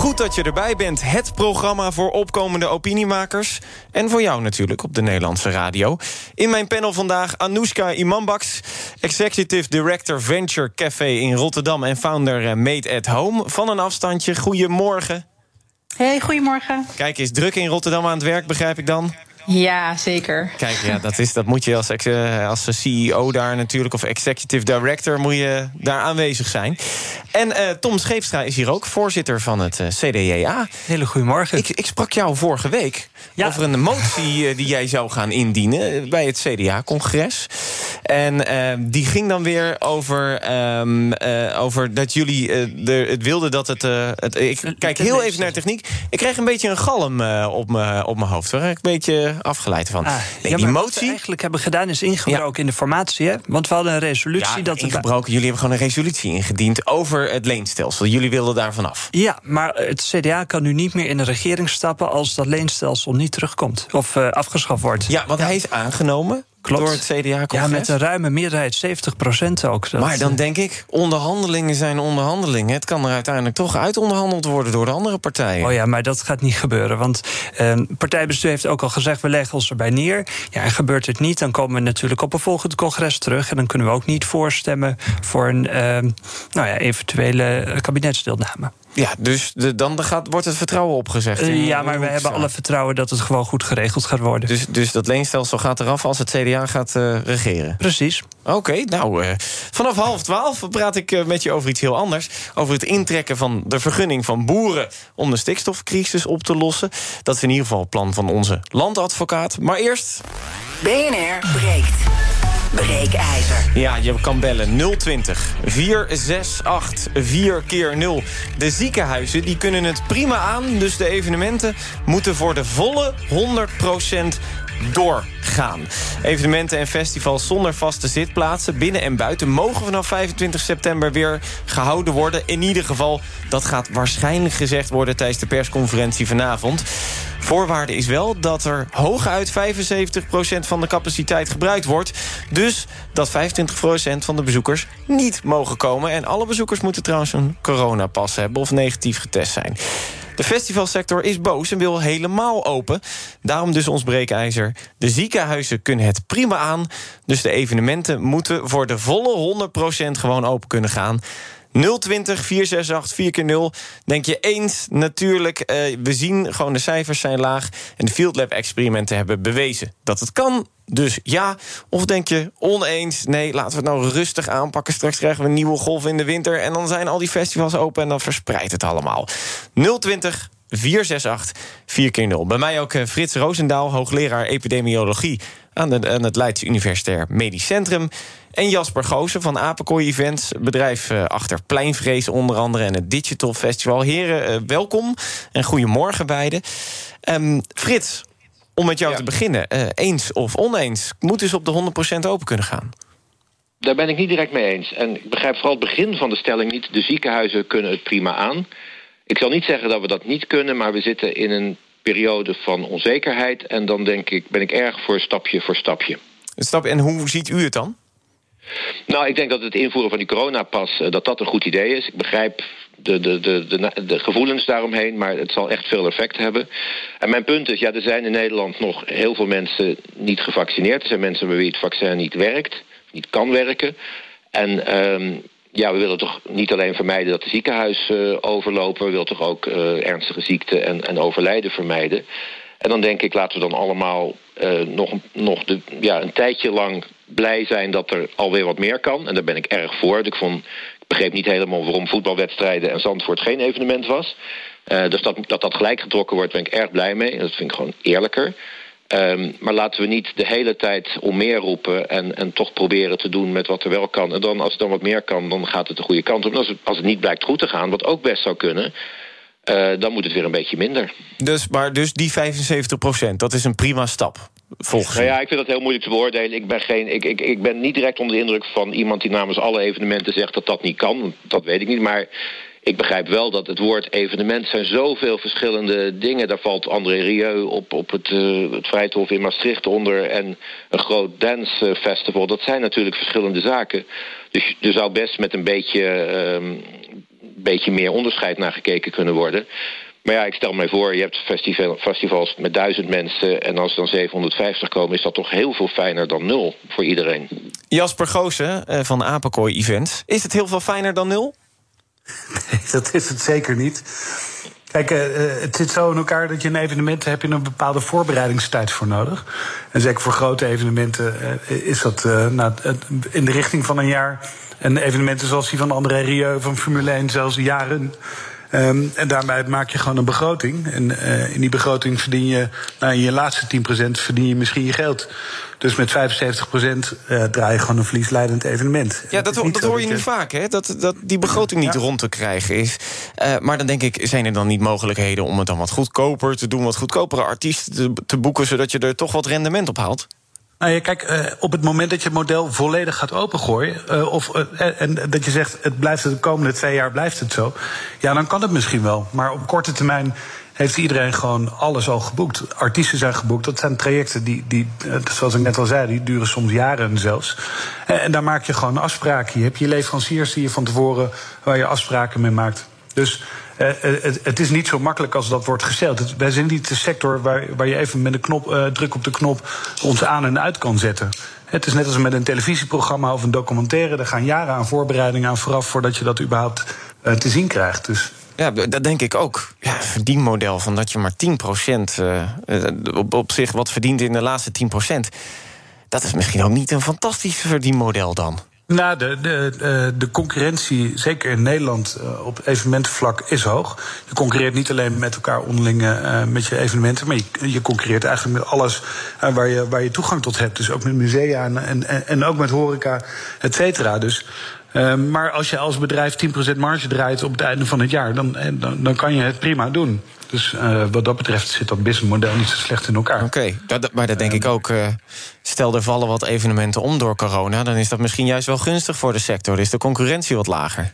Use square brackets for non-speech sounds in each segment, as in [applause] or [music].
Goed dat je erbij bent. Het programma voor opkomende opiniemakers. En voor jou natuurlijk op de Nederlandse radio. In mijn panel vandaag Anoushka Imambaks... Executive Director Venture Café in Rotterdam... en founder eh, Made at Home. Van een afstandje, goedemorgen. Hey, goedemorgen. Kijk, is druk in Rotterdam aan het werk, begrijp ik dan? Ja, zeker. Kijk, ja, dat, is, dat moet je als, ex- eh, als CEO daar natuurlijk... of executive director, moet je daar aanwezig zijn. En eh, Tom Scheepstra is hier ook, voorzitter van het eh, CDA. Hele goedemorgen. Ik, ik sprak jou vorige week Ja. over een motie die jij zou gaan indienen... bij het CDA-congres. En die ging dan weer over, ehm, eh, over dat jullie de, het wilden dat het... eh, het ik kijk heel even naar techniek. Ik kreeg een beetje een galm eh, op mijn op mijn hoofd. Waar ik een beetje afgeleid van. Ah, nee, ja, die maar Wat we motie... eigenlijk hebben gedaan is ingebroken in de formatie. Hè? Want we hadden een resolutie Ja, dat het. ingebroken. Jullie hebben gewoon een resolutie ingediend over het leenstelsel. Jullie wilden daarvan af. Ja, maar het CDA kan nu niet meer in de regering stappen als dat leenstelsel niet terugkomt of eh, afgeschaft wordt. Ja, want hij is aangenomen Klopt. door het CDA-congres. Ja, met een ruime meerderheid, 70% ook. Dat, Maar dan eh, denk ik, onderhandelingen zijn onderhandelingen. Het kan er uiteindelijk toch uitonderhandeld worden door de andere partijen. Oh ja, maar dat gaat niet gebeuren. Want eh, partijbestuur heeft ook al gezegd... we leggen ons erbij neer. Ja, en gebeurt het niet, dan komen we natuurlijk op een volgend congres terug... en dan kunnen we ook niet voorstemmen voor een eh, nou ja, eventuele eh, kabinetsdeelname. Ja, dus de, dan gaat, wordt het vertrouwen opgezegd. Eh, in- ja, maar we hebben alle vertrouwen dat het gewoon goed geregeld gaat worden. Dus, dus dat leenstelsel gaat eraf als het CDA gaat eh, regeren. Precies. Oké, nou, eh, vanaf half twaalf praat ik met je over iets heel anders. Over het intrekken van de vergunning van boeren om de stikstofcrisis op te lossen. Dat is in ieder geval het plan van onze landadvocaat. Maar eerst BNR breekt. Breekijzer. Ja, je kan bellen 020 468 4 keer 0. De ziekenhuizen die kunnen het prima aan, dus de evenementen moeten voor de volle 100% doorgaan. Evenementen en festivals zonder vaste zitplaatsen binnen en buiten mogen vanaf 25 september weer gehouden worden. In ieder geval, dat gaat waarschijnlijk gezegd worden tijdens de persconferentie vanavond. Voorwaarde is wel dat er hooguit 75% van de capaciteit gebruikt wordt. Dus dat 25% van de bezoekers niet mogen komen. En alle bezoekers moeten trouwens een coronapas hebben of negatief getest zijn. De festivalsector is boos en wil helemaal open. Daarom dus ons breekijzer. De ziekenhuizen kunnen het prima aan. Dus de evenementen moeten voor de volle 100% gewoon open kunnen gaan. 020 468 4 keer 0 Denk je eens? Natuurlijk, eh, we zien gewoon de cijfers zijn laag... en de Field Lab experimenten hebben bewezen dat het kan. Dus ja, of denk je oneens? Nee, laten we het nou rustig aanpakken. Straks krijgen we een nieuwe golf in de winter... en dan zijn al die festivals open en dan verspreidt het allemaal. 020 468 4 keer 0 Bij mij ook eh, Frits Roosendaal, hoogleraar epidemiologie... aan, de, aan het Leids Universitair Medisch Centrum... En Jasper Goosen van Apenkooi Events, bedrijf eh, achter Pleinvrees onder andere... en het Digital Festival. Heren, eh, welkom en goedemorgen beiden. Ehm, Frits, om met jou te beginnen. eh, eens of oneens, moet dus op de 100% open kunnen gaan. Daar ben ik niet direct mee eens. En ik begrijp vooral het begin van de stelling niet. De ziekenhuizen kunnen het prima aan. Ik zal niet zeggen dat we dat niet kunnen, maar we zitten in een periode van onzekerheid. En dan denk ik, ben ik erg voor stapje voor stapje. Stap, en hoe ziet u het dan? Nou, ik denk dat het invoeren van die coronapas eh, dat dat een goed idee is. Ik begrijp de, de, de, de, de gevoelens daaromheen, maar het zal echt veel effect hebben. En mijn punt is, ja, er zijn in Nederland nog heel veel mensen niet gevaccineerd. Er zijn mensen bij wie het vaccin niet werkt, niet kan werken. En ehm, ja, we willen toch niet alleen vermijden dat de ziekenhuizen overlopen... we willen toch ook eh, ernstige ziekten en, en overlijden vermijden. En dan denk ik, laten we dan allemaal eh, nog, nog de, ja, een tijdje lang blij zijn dat er alweer wat meer kan. En daar ben ik erg voor. Ik, vond, ik begreep niet helemaal waarom voetbalwedstrijden en Zandvoort geen evenement was. Dus dat, dat dat gelijk getrokken wordt, ben ik erg blij mee. En dat vind ik gewoon eerlijker. Um, maar laten we niet de hele tijd om meer roepen en, en toch proberen te doen met wat er wel kan. En dan, als het dan wat meer kan, dan gaat het de goede kant op. En als het, als het niet blijkt goed te gaan, wat ook best zou kunnen, dan moet het weer een beetje minder. Dus, maar dus die 75% dat is een prima stap. Volgens nou ja, ik vind dat heel moeilijk te beoordelen. Ik ben, geen, ik, ik, ik ben niet direct onder de indruk van iemand die namens alle evenementen zegt dat dat niet kan. Dat weet ik niet. Maar ik begrijp wel dat het woord evenement zijn zoveel verschillende dingen. Daar valt André Rieu op, op het, uh, het Vrijthof in Maastricht onder... en een groot dancefestival. Dat zijn natuurlijk verschillende zaken. Dus er zou best met een beetje, um, beetje meer onderscheid naar gekeken kunnen worden... Maar ja, ik stel mij voor, je hebt festival, festivals met duizend mensen... en als er dan 750 komen, is dat toch heel veel fijner dan nul voor iedereen. Jasper Goosen eh, van Apenkooi Events. Is het heel veel fijner dan nul? [laughs] Nee, dat is het zeker niet. Kijk, uh, het zit zo in elkaar dat je een evenement heb je een bepaalde voorbereidingstijd voor nodig. En zeker voor grote evenementen uh, is dat nou, in de richting van een jaar. En evenementen zoals die van André Rieu van Formule 1 zelfs jaren. Um, en daarmee maak je gewoon een begroting. En uh, in die begroting verdien je, nou, in je laatste 10% verdien je misschien je geld. Dus met 75% uh, draai je gewoon een verliesleidend evenement. Ja, dat, dat hoor je niet vaak, hè? Dat, dat die begroting niet ja. rond te krijgen is. Uh, maar dan denk ik, zijn er dan niet mogelijkheden om het dan wat goedkoper te doen, wat goedkopere artiesten te, te boeken, zodat je er toch wat rendement op haalt? Nou ja, kijk, uh, op het moment dat je het model volledig gaat opengooien... Uh, of, uh, en dat je zegt, het blijft de komende twee jaar blijft het zo... ja, dan kan het misschien wel. Maar op korte termijn heeft iedereen gewoon alles al geboekt. Artiesten zijn geboekt. Dat zijn trajecten die, die zoals ik net al zei, die duren soms jaren zelfs. En, en daar maak je gewoon afspraken. Je hebt je leveranciers die je van tevoren... waar je afspraken mee maakt. Dus... Uh, het, het, is niet zo makkelijk als dat wordt gesteld. Wij zijn niet de sector waar, waar je even met een knop, uh, druk op de knop ons aan en uit kan zetten. Het is net als met een televisieprogramma of een documentaire. Er gaan jaren aan voorbereiding aan vooraf voordat je dat überhaupt te zien krijgt. Dus ja, dat denk ik ook. Ja, verdienmodel van dat je maar 10% uh, op, op zich wat verdient in de laatste 10%. Dat is misschien ook niet een fantastisch verdienmodel dan. Nou, de, de, de concurrentie, zeker in Nederland, op evenementenvlak is hoog. Je concurreert niet alleen met elkaar onderling uh, met je evenementen, maar je, je concurreert eigenlijk met alles waar, je, waar je toegang tot hebt. Dus ook met musea en, en, en ook met horeca, et cetera. Dus. Uh, maar als je als bedrijf 10% marge draait op het einde van het jaar, dan, dan, dan kan je het prima doen. Dus uh, wat dat betreft zit dat businessmodel niet zo slecht in elkaar. Oké, okay, maar dat denk ik ook. Uh, stel er vallen wat evenementen om door corona, dan is dat misschien juist wel gunstig voor de sector. Is de concurrentie wat lager?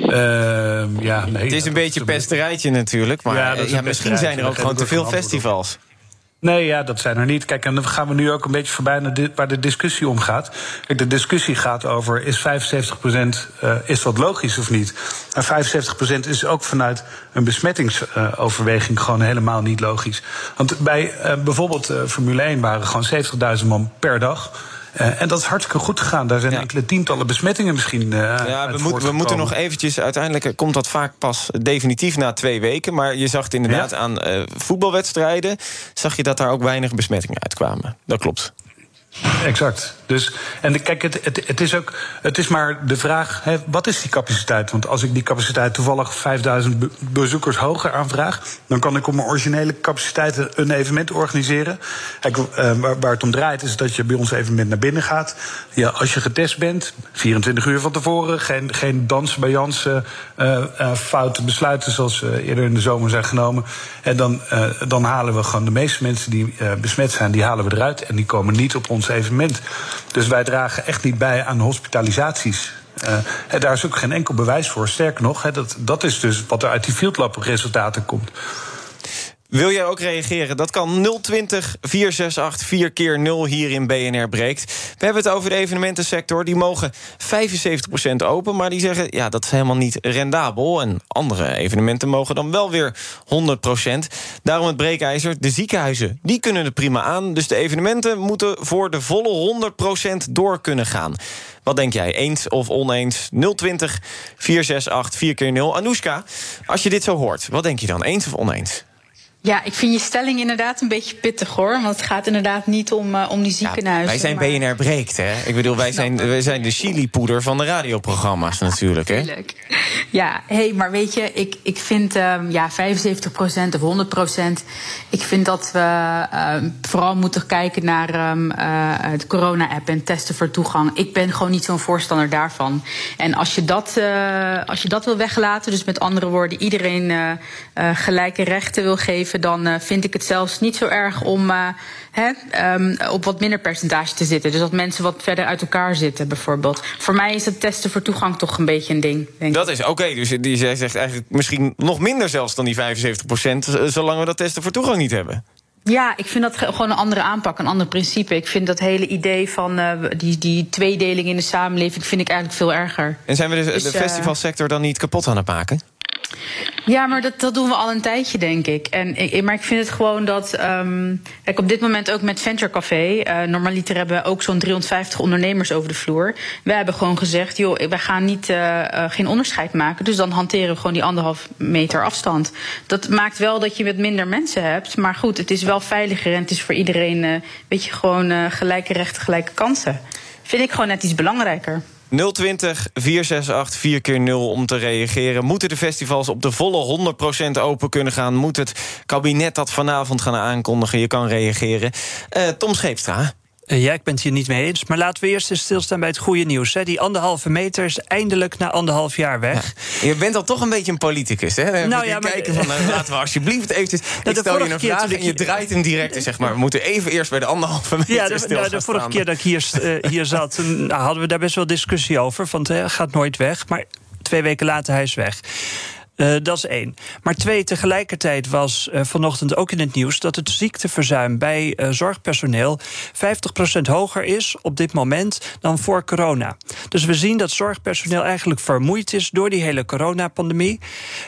Uh, ja, nee, het is een beetje een pesterijtje natuurlijk, maar ja, ja misschien zijn er ook gewoon te veel festivals. Nee, ja, dat zijn er niet. Kijk, en dan gaan we nu ook een beetje voorbij naar waar de discussie om gaat. Kijk, de discussie gaat over: is 75 procent, uh, is dat logisch of niet? En 75 procent is ook vanuit een besmettingsoverweging uh, gewoon helemaal niet logisch. Want bij uh, bijvoorbeeld Formule 1 waren gewoon 70.000 man per dag. Uh, en dat is hartstikke goed gegaan. Daar zijn ja. enkele tientallen besmettingen misschien. Uh, ja, we, moet, we moeten nog eventjes. Uiteindelijk komt dat vaak pas definitief na twee weken. Maar je zag het inderdaad ja. aan uh, voetbalwedstrijden. Zag je dat daar ook weinig besmettingen uitkwamen. Dat klopt. Exact. Dus, en kijk, het, het, is ook, het is maar de vraag, hè, wat is die capaciteit? Want als ik die capaciteit toevallig 5000 be bezoekers hoger aanvraag... dan kan ik op mijn originele capaciteit een evenement organiseren. Kijk, uh, waar, het om draait is dat je bij ons evenement naar binnen gaat. Als je getest bent, 24 uur van tevoren... geen, geen dans bij Jansen, uh, uh, foute besluiten zoals eerder in de zomer zijn genomen. En dan, dan halen we gewoon de meeste mensen die besmet zijn... die halen we eruit en die komen niet op ons evenement. Dus wij dragen echt niet bij aan hospitalisaties. En daar is ook geen enkel bewijs voor. Sterker nog, dat, dat is dus wat er uit die fieldlab resultaten komt. Wil jij ook reageren? Dat kan 020 468 4 keer 0 hier in BNR breekt. We hebben het over de evenementensector. Die mogen 75% open, maar die zeggen... ja, dat is helemaal niet rendabel. En andere evenementen mogen dan wel weer 100%. Daarom het breekijzer. De ziekenhuizen, die kunnen het prima aan. Dus de evenementen moeten voor de volle 100% door kunnen gaan. Wat denk jij, eens of oneens? 020 468 4 keer 0 Anoushka, als je dit zo hoort, wat denk je dan? Eens of oneens? Ja, ik vind je stelling inderdaad een beetje pittig hoor. Want het gaat inderdaad niet om, uh, om die ziekenhuizen. wij zijn maar... BNR Breekt, hè? Ik bedoel, wij zijn, wij zijn de chilipoeder van de radioprogramma's natuurlijk, hè? Ja, hey, maar weet je, ik, ik vind um, ja, 75% of 100%. Ik vind dat we uh, vooral moeten kijken naar um, uh, de corona-app en testen voor toegang. Ik ben gewoon niet zo'n voorstander daarvan. En als je dat, uh, als je dat wil weglaten, dus met andere woorden, iedereen gelijke rechten wil geven dan uh, vind ik het zelfs niet zo erg om uh, hè, um, op wat minder percentage te zitten. Dus dat mensen wat verder uit elkaar zitten, bijvoorbeeld. Voor mij is het testen voor toegang toch een beetje een ding. Denk dat is oké. Okay, dus die zegt eigenlijk misschien nog minder zelfs dan die 75 procent, zolang we dat testen voor toegang niet hebben. Ja, ik vind dat gewoon een andere aanpak, een ander principe. Ik vind dat hele idee van uh, die, die tweedeling in de samenleving vind ik eigenlijk veel erger. En zijn we de, dus, de festivalsector dan niet kapot aan het maken? Ja, maar dat, dat doen we al een tijdje, denk ik. En, maar ik vind het gewoon dat. Um, kijk, op dit moment ook met Venture Café. Uh, normaliter hebben we ook zo'n 350 ondernemers over de vloer. We hebben gewoon gezegd: joh, wij gaan niet, uh, uh, geen onderscheid maken. Dus dan hanteren we gewoon die anderhalf meter afstand. Dat maakt wel dat je met minder mensen hebt. Maar goed, het is wel veiliger en het is voor iedereen. weet je, gewoon gelijke rechten, gelijke kansen. Vind ik gewoon net iets belangrijker. 020 468 4 keer 0 om te reageren. Moeten de festivals op de volle 100% open kunnen gaan? Moet het kabinet dat vanavond gaan aankondigen? Je kan reageren. Uh, Tom Scheepstra. Uh, ja, ik ben het hier niet mee eens. Maar laten we eerst eens stilstaan bij het goede nieuws. Hè. Die anderhalve meter is eindelijk na anderhalf jaar weg. Ja. Je bent al toch een beetje een politicus, hè? Nou, ja, maar... kijken van, nou, [laughs] laten we alsjeblieft eventjes... Nou, ik stel je een vraag en je draait hem direct en zeg maar... we moeten even eerst bij de anderhalve meter Ja, de, nou, de vorige keer dat ik hier, uh, hier zat... nou, hadden we daar best wel discussie over. Want hij gaat nooit weg. Maar twee weken later, hij is weg. Uh, dat is één. Maar twee, tegelijkertijd was uh, vanochtend ook in het nieuws dat het ziekteverzuim bij uh, zorgpersoneel 50% hoger is op dit moment dan voor corona. Dus we zien dat zorgpersoneel eigenlijk vermoeid is door die hele coronapandemie.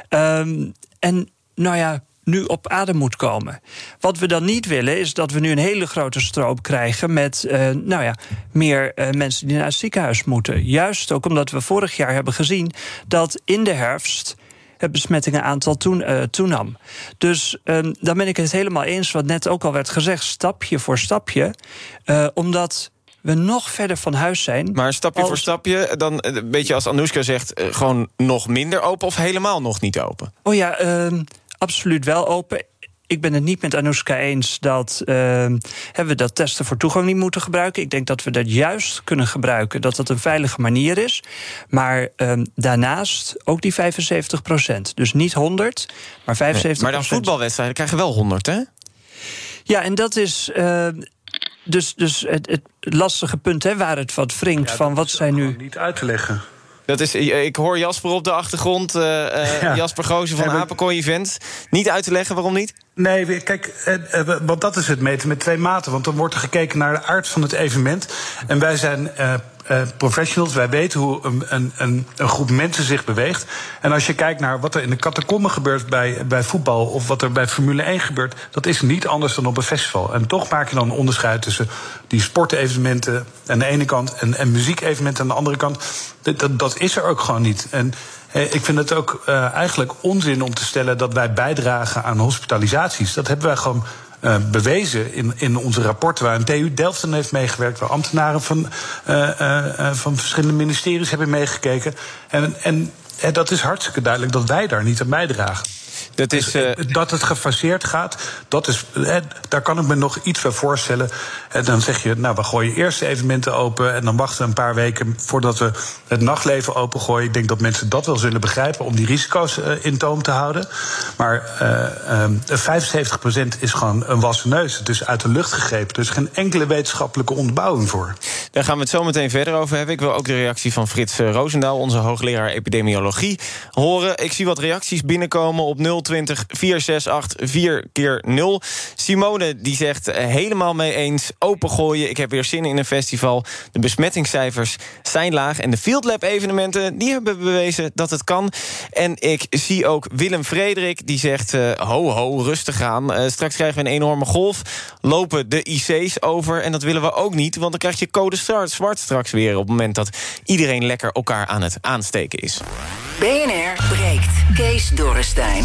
Um, en nou ja, nu op adem moet komen. Wat we dan niet willen is dat we nu een hele grote stroop krijgen met nou ja, meer mensen die naar het ziekenhuis moeten. Juist ook omdat we vorig jaar hebben gezien dat in de herfst het besmettingenaantal toen, uh, toenam. Dus um, dan ben ik het helemaal eens wat net ook al werd gezegd, stapje voor stapje. Uh, omdat we nog verder van huis zijn. Maar stapje als... voor stapje, dan een eh, beetje als Anoushka zegt, gewoon nog minder open of helemaal nog niet open? Oh ja, uh, absoluut wel open ik ben het niet met Anoushka eens dat uh, we dat testen voor toegang niet moeten gebruiken. Ik denk dat we dat juist kunnen gebruiken, dat dat een veilige manier is. Maar uh, daarnaast ook die 75 procent. Dus niet 100, maar 75 nee, Maar dan voetbalwedstrijden krijgen wel 100, hè? Ja, en dat is. Uh, dus, dus het, het, lastige punt hè, waar het wat wringt ja, van wat zijn nu. Niet uit te leggen. Dat is, ik hoor Jasper op de achtergrond. Uh, uh, ja. Jasper Goosen van Apenkooi Event. Niet uit te leggen, waarom niet? Nee, kijk, uh, want dat is het meten met twee maten. Want dan wordt er gekeken naar de aard van het evenement. En wij zijn uh, professionals. Wij weten hoe een, een, een, een, groep mensen zich beweegt. En als je kijkt naar wat er in de catacomben gebeurt bij, bij voetbal... of wat er bij Formule 1 gebeurt... dat is niet anders dan op een festival. En toch maak je dan een onderscheid tussen die sportevenementen aan de ene kant... en, en muziekevenementen aan de andere kant. Dat, dat, dat is er ook gewoon niet. En ik vind het ook uh, eigenlijk onzin om te stellen dat wij bijdragen aan hospitalisaties. Dat hebben wij gewoon uh, bewezen in, in onze rapporten waar een TU Delft heeft meegewerkt, waar ambtenaren van, uh, uh, van verschillende ministeries hebben meegekeken. En, en dat is hartstikke duidelijk dat wij daar niet aan bijdragen. Dat, is, uh... dat het gefaseerd gaat, dat is, daar kan ik me nog iets bij voorstellen. En dan zeg je, nou, we gooien eerst de evenementen open... en dan wachten we een paar weken voordat we het nachtleven opengooien. Ik denk dat mensen dat wel zullen begrijpen om die risico's uh, in toom te houden. Maar uh, um, 75% is gewoon een wassen neus. Het is uit de lucht gegrepen. Er is geen enkele wetenschappelijke onderbouwing voor. Daar gaan we het zo meteen verder over hebben. Ik wil ook de reactie van Frits Roosendaal, onze hoogleraar epidemiologie, horen. Ik zie wat reacties binnenkomen op 0 020 468 4 keer 0. Simone die zegt eh, helemaal mee eens. Opengooien, ik heb weer zin in een festival. De besmettingscijfers zijn laag. En de Field Lab evenementen die hebben bewezen dat het kan. En ik zie ook Willem Frederik die zegt... Uh, ho ho, rustig aan. Uh, straks krijgen we een enorme golf. Lopen de IC's over. En dat willen we ook niet. Want dan krijg je code zwart straks weer... op het moment dat iedereen lekker elkaar aan het aansteken is. BNR breekt. Kees Dorrestein.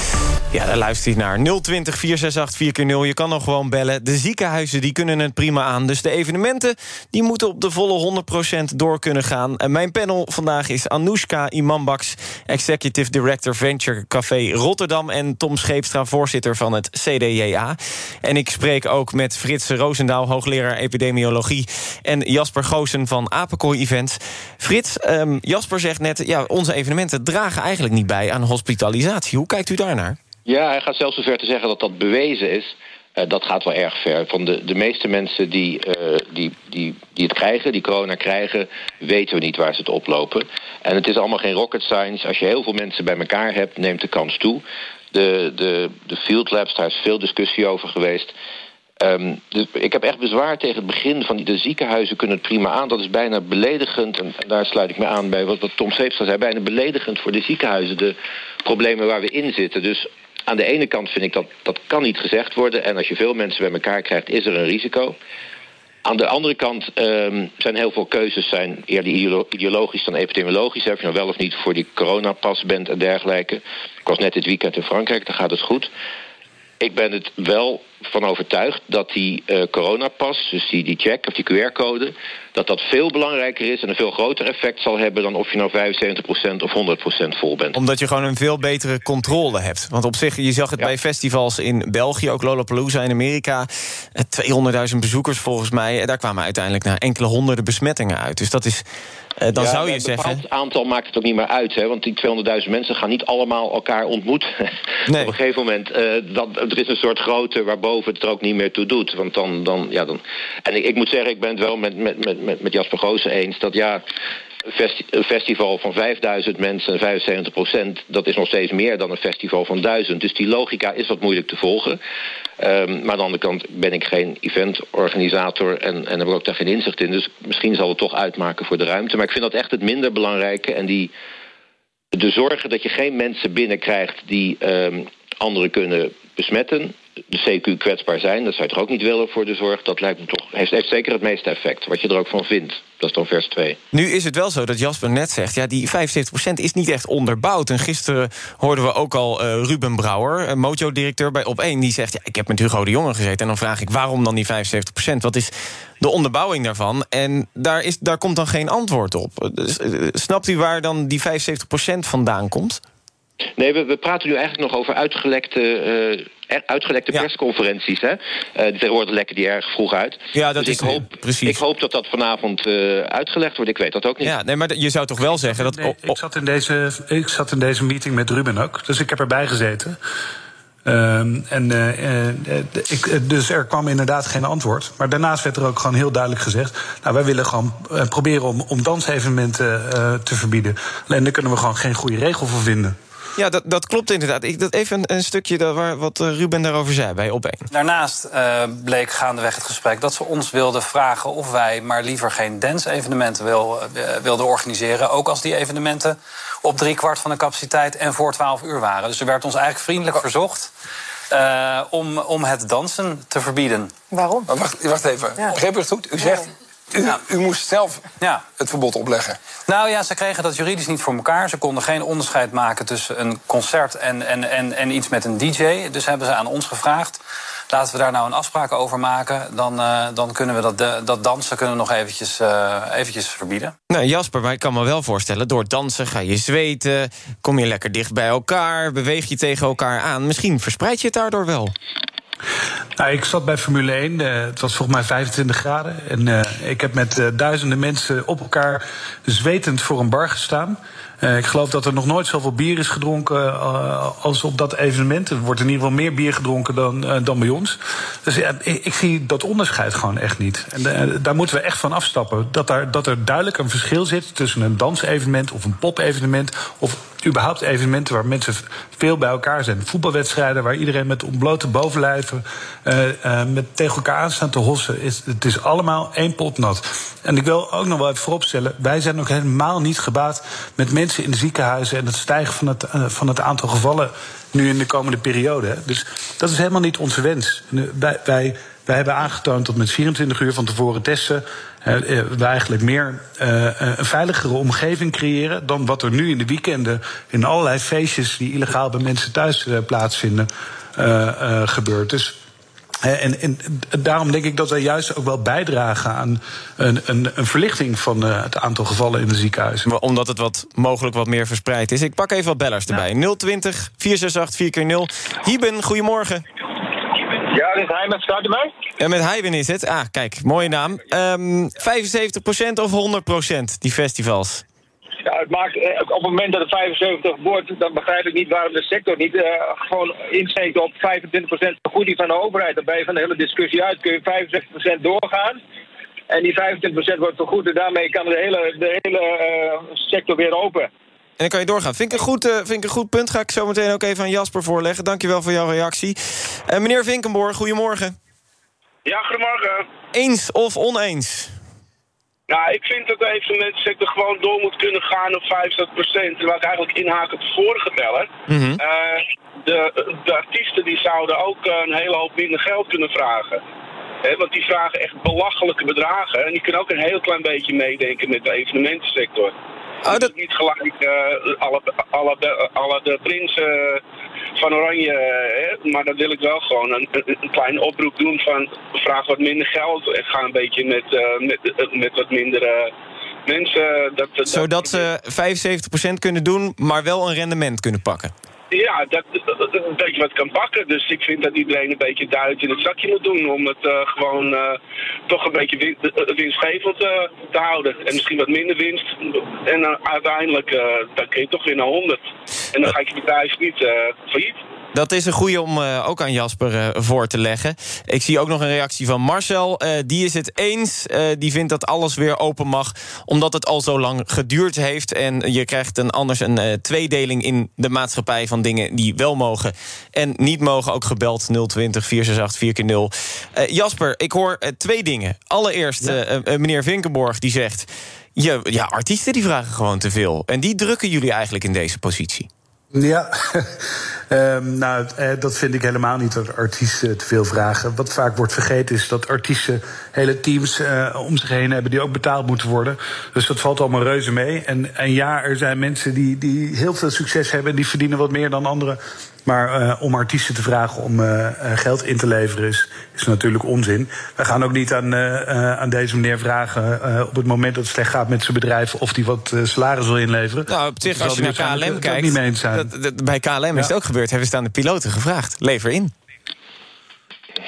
Ja, daar luister je naar. 020 468 4x0. Je kan nog gewoon bellen. De ziekenhuizen die kunnen het prima aan. Dus de evenementen die moeten op de volle 100% door kunnen gaan. En mijn panel vandaag is Anoushka Imambaks... Executive Director Venture Café Rotterdam... en Tom Scheepstra, voorzitter van het CDJA. En ik spreek ook met Frits Roosendaal, hoogleraar epidemiologie... en Jasper Goosen van Apenkooi Events. Frits, um, Jasper zegt net... ja, onze evenementen dragen eigenlijk niet bij aan hospitalisatie. Hoe kijkt u daarnaar? Ja, hij gaat zelfs zover te zeggen dat dat bewezen is. Uh, dat gaat wel erg ver. Van de, de meeste mensen die, uh, die, die, die het krijgen, die corona krijgen... weten we niet waar ze het oplopen. En het is allemaal geen rocket science. Als je heel veel mensen bij elkaar hebt, neemt de kans toe. De, de, de field labs, daar is veel discussie over geweest... Dus ik heb echt bezwaar tegen het begin van die, de ziekenhuizen kunnen het prima aan. Dat is bijna beledigend, en, daar sluit ik me aan bij wat, wat Tom Seepstra zei... bijna beledigend voor de ziekenhuizen, de problemen waar we in zitten. Dus aan de ene kant vind ik dat dat kan niet gezegd worden. En als je veel mensen bij elkaar krijgt, is er een risico. Aan de andere kant um, zijn heel veel keuzes zijn eerder ideologisch dan epidemiologisch. Of je nou wel of niet voor die coronapas bent en dergelijke. Ik was net dit weekend in Frankrijk, daar gaat het goed. Ik ben het wel van overtuigd dat die uh, coronapas, dus die, die check of die QR-code... dat dat veel belangrijker is en een veel groter effect zal hebben... dan of je nou 75% of 100% vol bent. Omdat je gewoon een veel betere controle hebt. Want op zich, je zag het ja. bij festivals in België, ook Lollapalooza in Amerika... 200.000 bezoekers volgens mij. Daar kwamen uiteindelijk naar enkele honderden besmettingen uit. Dus dat is... Uh, dan ja, zou je zeggen... Het aantal maakt het ook niet meer uit. Hè? Want die 200.000 mensen gaan niet allemaal elkaar ontmoeten. Nee. [laughs] Op een gegeven moment, uh, dat, er is een soort grootte waarboven het er ook niet meer toe doet. Want dan, dan, ja, dan... En ik, ik moet zeggen, ik ben het wel met, met, met, met, Jasper Goosen eens... dat ja, een festival van 5000 mensen en 75 procent... dat is nog steeds meer dan een festival van 1000. Dus die logica is wat moeilijk te volgen. Um, maar aan de andere kant ben ik geen eventorganisator... En, en heb ik ook daar geen inzicht in. Dus misschien zal het toch uitmaken voor de ruimte. Maar ik vind dat echt het minder belangrijke. En die, de zorgen dat je geen mensen binnenkrijgt... die um, anderen kunnen besmetten de CQ kwetsbaar zijn, dat zou je toch ook niet willen voor de zorg. Dat lijkt me toch, heeft, heeft zeker het meeste effect, wat je er ook van vindt. Dat is dan vers 2. Nu is het wel zo dat Jasper net zegt... ja, die 75% is niet echt onderbouwd. En gisteren hoorden we ook al uh, Ruben Brouwer, Mojo-directeur bij Op1... die zegt, ja, ik heb met Hugo de Jonge gezeten... en dan vraag ik, waarom dan die 75%? Wat is de onderbouwing daarvan? En daar, is, daar komt dan geen antwoord op. Dus, uh, snapt u waar dan die 75% vandaan komt? Nee, we, we, praten nu eigenlijk nog over uitgelekte, uh, uitgelekte ja. persconferenties. Hè? Uh, tegenwoordig lekken die erg vroeg uit. Ja, dat dus is ik hoop, precies. Ik hoop dat dat vanavond uh, uitgelegd wordt. Ik weet dat ook niet. Ja, nee, maar je zou toch wel zeggen dat... Nee, ik, zat in deze, ik zat in deze meeting met Ruben ook, dus ik heb erbij gezeten. Um, en, uh, ik, dus er kwam inderdaad geen antwoord. Maar daarnaast werd er ook gewoon heel duidelijk gezegd... nou, wij willen gewoon uh, proberen om, om dansevenementen te verbieden. Alleen daar kunnen we gewoon geen goede regel voor vinden. Ja, dat, dat klopt inderdaad. Ik, dat even een, een stukje dat, waar, wat Ruben daarover zei bij Op1. Daarnaast uh, bleek gaandeweg het gesprek dat ze ons wilden vragen... of wij maar liever geen dance-evenementen wil, uh, wilden organiseren. Ook als die evenementen op drie kwart van de capaciteit en voor 12 uur waren. Dus er werd ons eigenlijk vriendelijk verzocht... Uh, om, om het dansen te verbieden. Waarom? Maar wacht, wacht even. Ja. Begreep ik het goed? U zegt... U, ja. u, moest zelf ja. het verbod opleggen. Nou ja, ze kregen dat juridisch niet voor elkaar. Ze konden geen onderscheid maken tussen een concert en, en, en, en iets met een DJ. Dus hebben ze aan ons gevraagd. Laten we daar nou een afspraak over maken. Dan, uh, dan kunnen we dat, dat dansen kunnen we nog eventjes, uh, eventjes verbieden. Nou, Jasper, maar ik kan me wel voorstellen... door dansen ga je zweten, kom je lekker dicht bij elkaar... beweeg je tegen elkaar aan. Misschien verspreid je het daardoor wel. Nou, ik zat bij Formule 1. Uh, het was volgens mij 25 graden. En uh, ik heb met uh, duizenden mensen op elkaar zwetend voor een bar gestaan. Ik geloof dat er nog nooit zoveel bier is gedronken als op dat evenement. Er wordt in ieder geval meer bier gedronken dan, dan bij ons. Dus ik, ik, zie dat onderscheid gewoon echt niet. En daar moeten we echt van afstappen. Dat, daar, dat er duidelijk een verschil zit tussen een dansevenement of een popevenement... of überhaupt evenementen waar mensen veel bij elkaar zijn. Voetbalwedstrijden waar iedereen met ontblote bovenlijven uh, uh, met tegen elkaar aan staan te hossen. Is, het is allemaal één pot nat. En ik wil ook nog wel even vooropstellen: wij zijn ook helemaal niet gebaat met mensen in de ziekenhuizen en het stijgen van het, uh, van het aantal gevallen nu in de komende periode. Dus dat is helemaal niet onze wens. Wij, wij wij hebben aangetoond dat met 24 uur van tevoren testen we eigenlijk meer een veiligere omgeving creëren dan wat er nu in de weekenden in allerlei feestjes die illegaal bij mensen thuis plaatsvinden gebeurt. Dus en, en, daarom denk ik dat wij juist ook wel bijdragen aan een, een, een verlichting van uh, het aantal gevallen in de ziekenhuizen. Omdat het wat mogelijk wat meer verspreid is. Ik pak even wat bellers erbij. Ja. 020 468 4 0 Hieben, goedemorgen. Ja, dit is u mij? Ja, met Heiben is het. Ah, kijk, mooie naam. Um, 75% of 100% die festivals? Ja, het maakt, eh, op het moment dat het 75 wordt, dan begrijp ik niet waarom de sector niet uh, gewoon insteekt op 25% vergoeding van de overheid. Dan ben je van de hele discussie uit. Kun je 65% doorgaan. En die 25% wordt vergoed en daarmee kan de hele, de hele uh, sector weer open. En dan kan je doorgaan. Vind ik, een goed, uh, vind ik een goed punt. Ga ik zo meteen ook even aan Jasper voorleggen. Dankjewel voor jouw reactie. Uh, meneer Vinkenborg, goedemorgen. Ja, goedemorgen. Eens of oneens? Nou, ik vind dat de evenementensector gewoon door moet kunnen gaan op 50 procent. Terwijl ik eigenlijk inhaak op de vorige beller. Mm -hmm. uh, de, de artiesten die zouden ook een hele hoop minder geld kunnen vragen. He, want die vragen echt belachelijke bedragen. En die kunnen ook een heel klein beetje meedenken met de evenementensector. Oh, dat... Niet gelijk uh, alle, alle, de, alle de prinsen van Oranje. Hè? Maar dan wil ik wel gewoon een, een, oproep doen van vraag wat minder geld en ga een beetje met, uh, met, met wat minder uh, mensen. Dat, dat, Zodat ze 75% kunnen doen, maar wel een rendement kunnen pakken. Ja, dat, dat, een beetje wat kan pakken. Dus ik vind dat iedereen een beetje duit in het zakje moet doen... om het uh, gewoon uh, toch een beetje win, winstgevend uh, te houden. En misschien wat minder winst. En uiteindelijk dan kun je toch weer naar 100. En dan ga ik je bedrijf niet failliet. Dat is een goede om uh, ook aan Jasper uh, voor te leggen. Ik zie ook nog een reactie van Marcel. Uh, die is het eens. die vindt dat alles weer open mag. Omdat het al zo lang geduurd heeft. En je krijgt dan anders een tweedeling in de maatschappij... van dingen die wel mogen en niet mogen. Ook gebeld 020 468 4 0 Jasper, ik hoor twee dingen. Allereerst ja. meneer Vinkenborg die zegt... Je, ja, artiesten die vragen gewoon te veel. En die drukken jullie eigenlijk in deze positie. Ja, um, [laughs] nou, eh, dat vind ik helemaal niet dat artiesten te veel vragen. Wat vaak wordt vergeten is dat artiesten hele teams uh, om zich heen hebben die ook betaald moeten worden. Dus dat valt allemaal reuze mee. En, en ja, er zijn mensen die, die heel veel succes hebben en die verdienen wat meer dan anderen. Maar uh, om artiesten te vragen om uh, geld in te leveren is, is natuurlijk onzin. We gaan ook niet aan, uh, aan deze meneer vragen op het moment dat het slecht gaat met zijn bedrijf of die wat salaris wil inleveren. Nou, op zich, als je naar KLM kijkt, niet mee zijn. Dat, dat, bij KLM ja. is het ook gebeurd. Hebben ze aan de piloten gevraagd: lever in.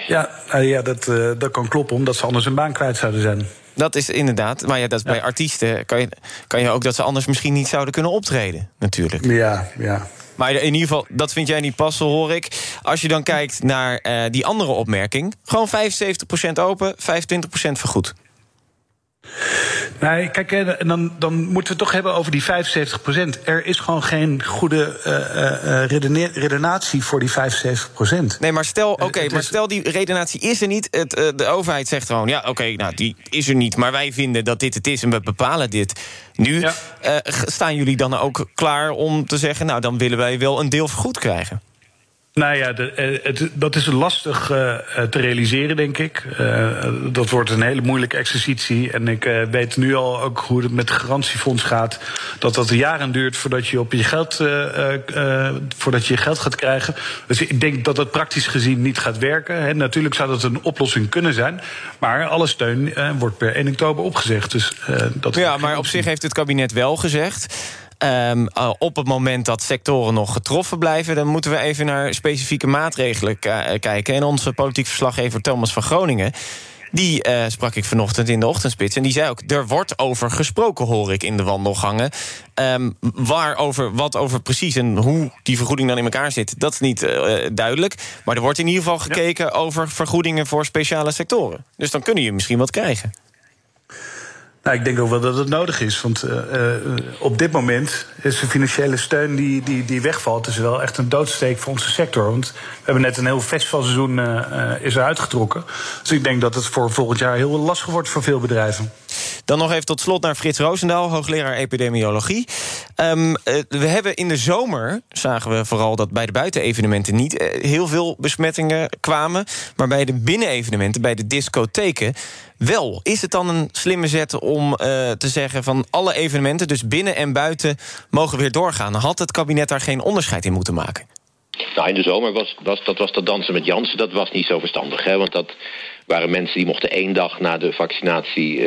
Ja, ja dat, dat kan kloppen, omdat ze anders een baan kwijt zouden zijn. Dat is inderdaad. Maar ja, dat bij artiesten kan je, kan je ook dat ze anders misschien niet zouden kunnen optreden, natuurlijk. Ja, ja. Maar in ieder geval, dat vind jij niet passen, hoor ik. Als je dan kijkt naar uh, die andere opmerking... gewoon 75% open, 25% vergoed. Nee, kijk, en dan, dan moeten we het toch hebben over die 75 procent. Er is gewoon geen goede uh, uh, redenatie voor die 75 procent. Nee, maar stel, oké, okay, maar stel die redenatie is er niet. Het, uh, de overheid zegt gewoon, ja, oké, okay, nou, die is er niet. Maar wij vinden dat dit het is en we bepalen dit. Nu ja. staan jullie dan ook klaar om te zeggen... nou, dan willen wij wel een deel vergoed krijgen. Nou ja, de, eh, het, dat is lastig uh, te realiseren, denk ik. Uh, dat wordt een hele moeilijke exercitie. En ik uh, weet nu al ook hoe het met het garantiefonds gaat. Dat dat jaren duurt voordat je, op je, geld, voordat je je geld gaat krijgen. Dus ik denk dat dat praktisch gezien niet gaat werken. Natuurlijk zou dat een oplossing kunnen zijn. Maar alle steun wordt per 1 oktober opgezegd. Dus, dat ja, maar op zich heeft het kabinet wel gezegd... Um, op het moment dat sectoren nog getroffen blijven... dan moeten we even naar specifieke maatregelen kijken. En onze politiek verslaggever Thomas van Groningen... Die uh, sprak ik vanochtend in de ochtendspits. En die zei ook, er wordt over gesproken, hoor ik in de wandelgangen. Um, waar over, wat over precies en hoe die vergoeding dan in elkaar zit... dat is niet uh, duidelijk. Maar er wordt in ieder geval gekeken ja. over vergoedingen voor speciale sectoren. Dus dan kunnen je misschien wat krijgen. Nou, ik denk ook wel dat het nodig is. Want uh, op dit moment is de financiële steun die, die, die wegvalt... is wel echt een doodsteek voor onze sector. Want we hebben net een heel festivalseizoen uh, is getrokken. Dus ik denk dat het voor volgend jaar heel lastig wordt voor veel bedrijven. Dan nog even tot slot naar Frits Roosendaal, hoogleraar epidemiologie. Um, we hebben in de zomer, zagen we vooral dat bij de buitenevenementen niet uh, heel veel besmettingen kwamen. Maar bij de binnenevenementen, bij de discotheken, wel. Is het dan een slimme zet om uh, te zeggen van alle evenementen, dus binnen en buiten, mogen weer doorgaan? Had het kabinet daar geen onderscheid in moeten maken? Nou, in de zomer was, was dat, was dat dansen met Jansen, dat was niet zo verstandig. Hè? Want dat waren mensen die mochten één dag na de vaccinatie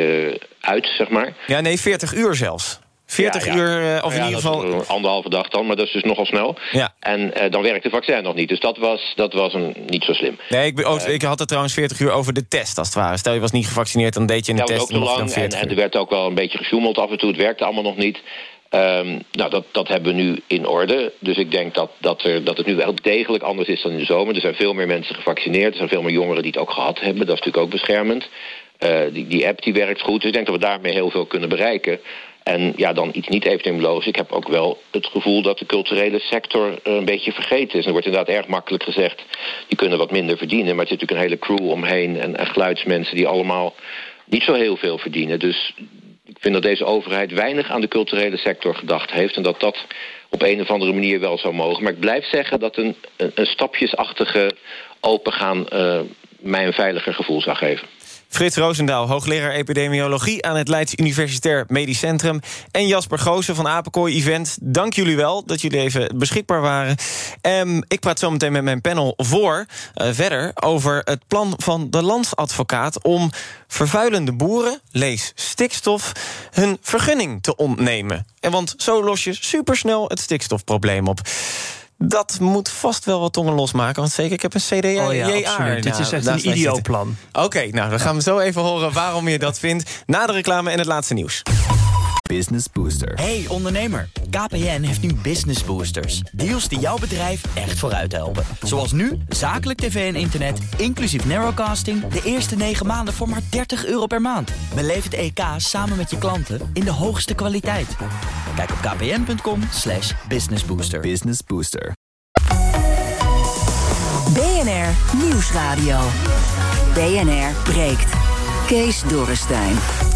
uit, zeg maar. Ja, nee, 40 uur zelfs. 40 ja, ja. uur, uh, of in ja, ieder geval... Anderhalve dag dan, maar dat is dus nogal snel. Ja. En uh, dan werkt de vaccin nog niet. Dus dat was, dat was een, niet zo slim. Nee, ik, oh, ik had het trouwens 40 uur over de test, als het ware. Stel, je was niet gevaccineerd, dan deed je een test. ook te lang. En, en er werd ook wel een beetje gesjoemeld af en toe. Het werkte allemaal nog niet. Um, nou, dat, dat hebben we nu in orde. Dus ik denk dat, dat, er, dat het nu wel degelijk anders is dan in de zomer. Er zijn veel meer mensen gevaccineerd. Er zijn veel meer jongeren die het ook gehad hebben. Dat is natuurlijk ook beschermend. Uh, die, die app die werkt goed. Dus ik denk dat we daarmee heel veel kunnen bereiken. En ja, dan iets niet epidemiologisch. Ik heb ook wel het gevoel dat de culturele sector een beetje vergeten is. Er wordt inderdaad erg makkelijk gezegd... die kunnen wat minder verdienen. Maar er zit natuurlijk een hele crew omheen... en, en geluidsmensen die allemaal niet zo heel veel verdienen. Dus ik vind dat deze overheid weinig aan de culturele sector gedacht heeft... en dat dat op een of andere manier wel zou mogen. Maar ik blijf zeggen dat een, een, stapjesachtige opengaan... Uh, mij een veiliger gevoel zou geven. Frits Roosendaal, hoogleraar epidemiologie aan het Leids Universitair Medisch Centrum. En Jasper Goosen van Apenkooi Event. Dank jullie wel dat jullie even beschikbaar waren. Um, ik praat zo meteen met mijn panel voor uh, verder over het plan van de landsadvocaat om vervuilende boeren, lees stikstof, hun vergunning te ontnemen. En want zo los je supersnel het stikstofprobleem op. Dat moet vast wel wat tongen losmaken. Want zeker, ik heb een CDA. Oh ja, absoluut. Dit is echt een ideoplan. Oké, okay, nou, dan gaan we zo even horen waarom je dat vindt. Na de reclame en het laatste nieuws. Business Booster. Hey ondernemer, KPN heeft nu Business Boosters. Deals die jouw bedrijf echt vooruit helpen. Zoals nu, zakelijk tv en internet, inclusief narrowcasting... de eerste 9 maanden voor maar 30 euro per maand. Beleef het EK samen met je klanten in de hoogste kwaliteit. Kijk op kpn.com slash businessbooster. Business Booster. BNR Nieuwsradio. BNR breekt. Kees Dorrestein.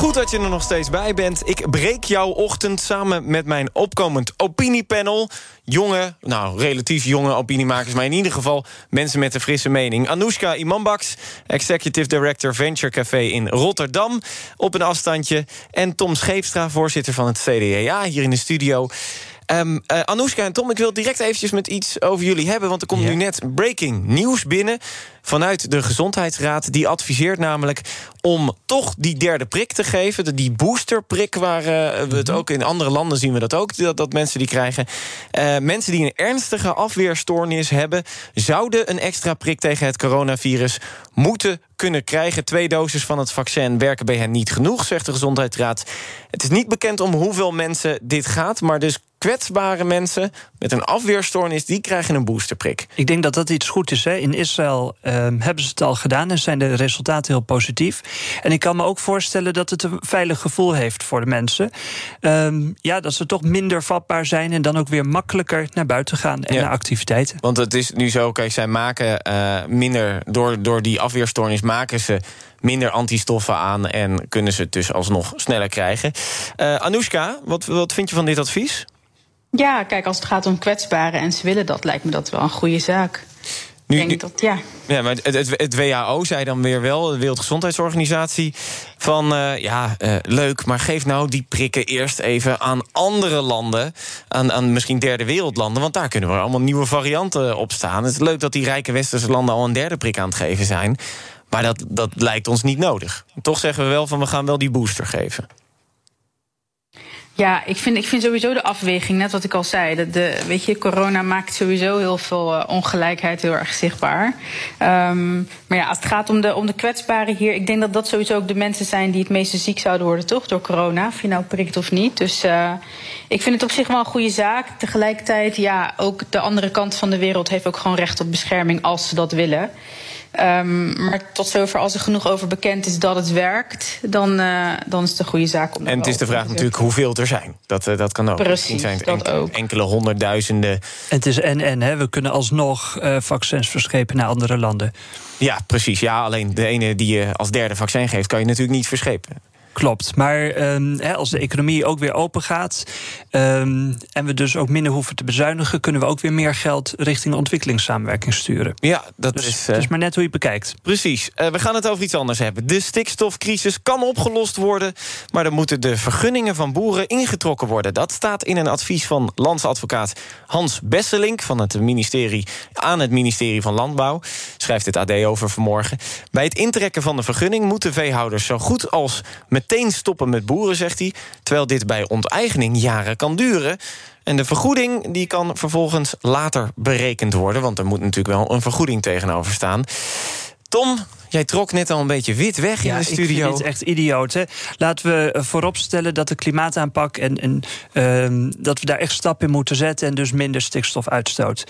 Goed dat je er nog steeds bij bent. Ik breek jouw ochtend samen met mijn opkomend opiniepanel. Jonge, nou relatief jonge opiniemakers, maar in ieder geval mensen met een frisse mening. Anoushka Imambaks, Executive Director Venture Café in Rotterdam, op een afstandje. En Tom Scheepstra, voorzitter van het CDA hier in de studio. Um, uh, Anoushka en Tom, ik wil direct eventjes met iets over jullie hebben... want er komt nu net breaking nieuws binnen vanuit de Gezondheidsraad. Die adviseert namelijk om toch die derde prik te geven. Die boosterprik, waar uh, we het ook in andere landen zien we dat ook... dat, dat mensen die krijgen. Uh, mensen die een ernstige afweerstoornis hebben... zouden een extra prik tegen het coronavirus moeten kunnen krijgen. Twee doses van het vaccin werken bij hen niet genoeg, zegt de Gezondheidsraad. Het is niet bekend om hoeveel mensen dit gaat... maar dus kwetsbare mensen met een afweerstoornis... die krijgen een boosterprik. Ik denk dat dat iets goed is. Hè. In Israël uh, hebben ze het al gedaan en zijn de resultaten heel positief. En ik kan me ook voorstellen dat het een veilig gevoel heeft voor de mensen. Um, ja, dat ze toch minder vatbaar zijn... en dan ook weer makkelijker naar buiten gaan en ja. naar activiteiten. Want het is nu zo, kijk, zij maken uh, minder... Door, door die afweerstoornis maken ze minder antistoffen aan... en kunnen ze het dus alsnog sneller krijgen. Uh, Anoushka, wat, wat vind je van dit advies? Ja, kijk, als het gaat om kwetsbaren en ze willen dat, lijkt me dat wel een goede zaak. Nu, denk dat, ja. Ja, maar het, het, het, WHO zei dan weer wel, de Wereldgezondheidsorganisatie, van uh, ja, uh, leuk, maar geef nou die prikken eerst even aan andere landen, aan, aan misschien derde wereldlanden, want daar kunnen we allemaal nieuwe varianten op staan. Het is leuk dat die rijke westerse landen al een derde prik aan het geven zijn, maar dat, dat lijkt ons niet nodig. Toch zeggen we wel van we gaan wel die booster geven. Ja, ik vind, ik vind sowieso de afweging, net wat ik al zei. Dat de, weet je, corona maakt sowieso heel veel uh, ongelijkheid heel erg zichtbaar. Um, maar ja, als het gaat om de, om de kwetsbaren hier, ik denk dat dat sowieso ook de mensen zijn die het meeste ziek zouden worden, toch? Door corona, of je nou prikt of niet. Dus uh, ik vind het op zich wel een goede zaak. Tegelijkertijd, ja, ook de andere kant van de wereld heeft ook gewoon recht op bescherming als ze dat willen. Um, maar tot zover, als er genoeg over bekend is dat het werkt, dan, uh, dan is het een goede zaak om. En het is de vraag natuurlijk hoeveel er zijn. Dat, uh, dat kan ook. Precies, zijn dat enkele, ook. enkele honderdduizenden. En het is en en, hè? we kunnen alsnog uh, vaccins verschepen naar andere landen. Ja, precies. Ja, alleen de ene die je als derde vaccin geeft, kan je natuurlijk niet verschepen. Klopt. Maar ehm, hè, als de economie ook weer open gaat. ehm, en we dus ook minder hoeven te bezuinigen. kunnen we ook weer meer geld richting ontwikkelingssamenwerking sturen. Ja, dat dus, is. Is maar net hoe je het bekijkt. Precies. Eh, we gaan het over iets anders hebben. De stikstofcrisis kan opgelost worden. Maar dan moeten de vergunningen van boeren ingetrokken worden. Dat staat in een advies van landsadvocaat Hans Besselink van het ministerie aan het ministerie van Landbouw. Schrijft het AD over vanmorgen. Bij het intrekken van de vergunning moeten veehouders zo goed als meteen stoppen met boeren, zegt hij. Terwijl dit bij onteigening jaren kan duren. En de vergoeding die kan vervolgens later berekend worden. Want er moet natuurlijk wel een vergoeding tegenover staan. Tom, jij trok net al een beetje wit weg in de studio. Ik vind dit echt idioot. Hè? Laten we eh, vooropstellen dat de klimaataanpak en, en ehm, dat we daar echt stappen in moeten zetten en dus minder stikstofuitstoot.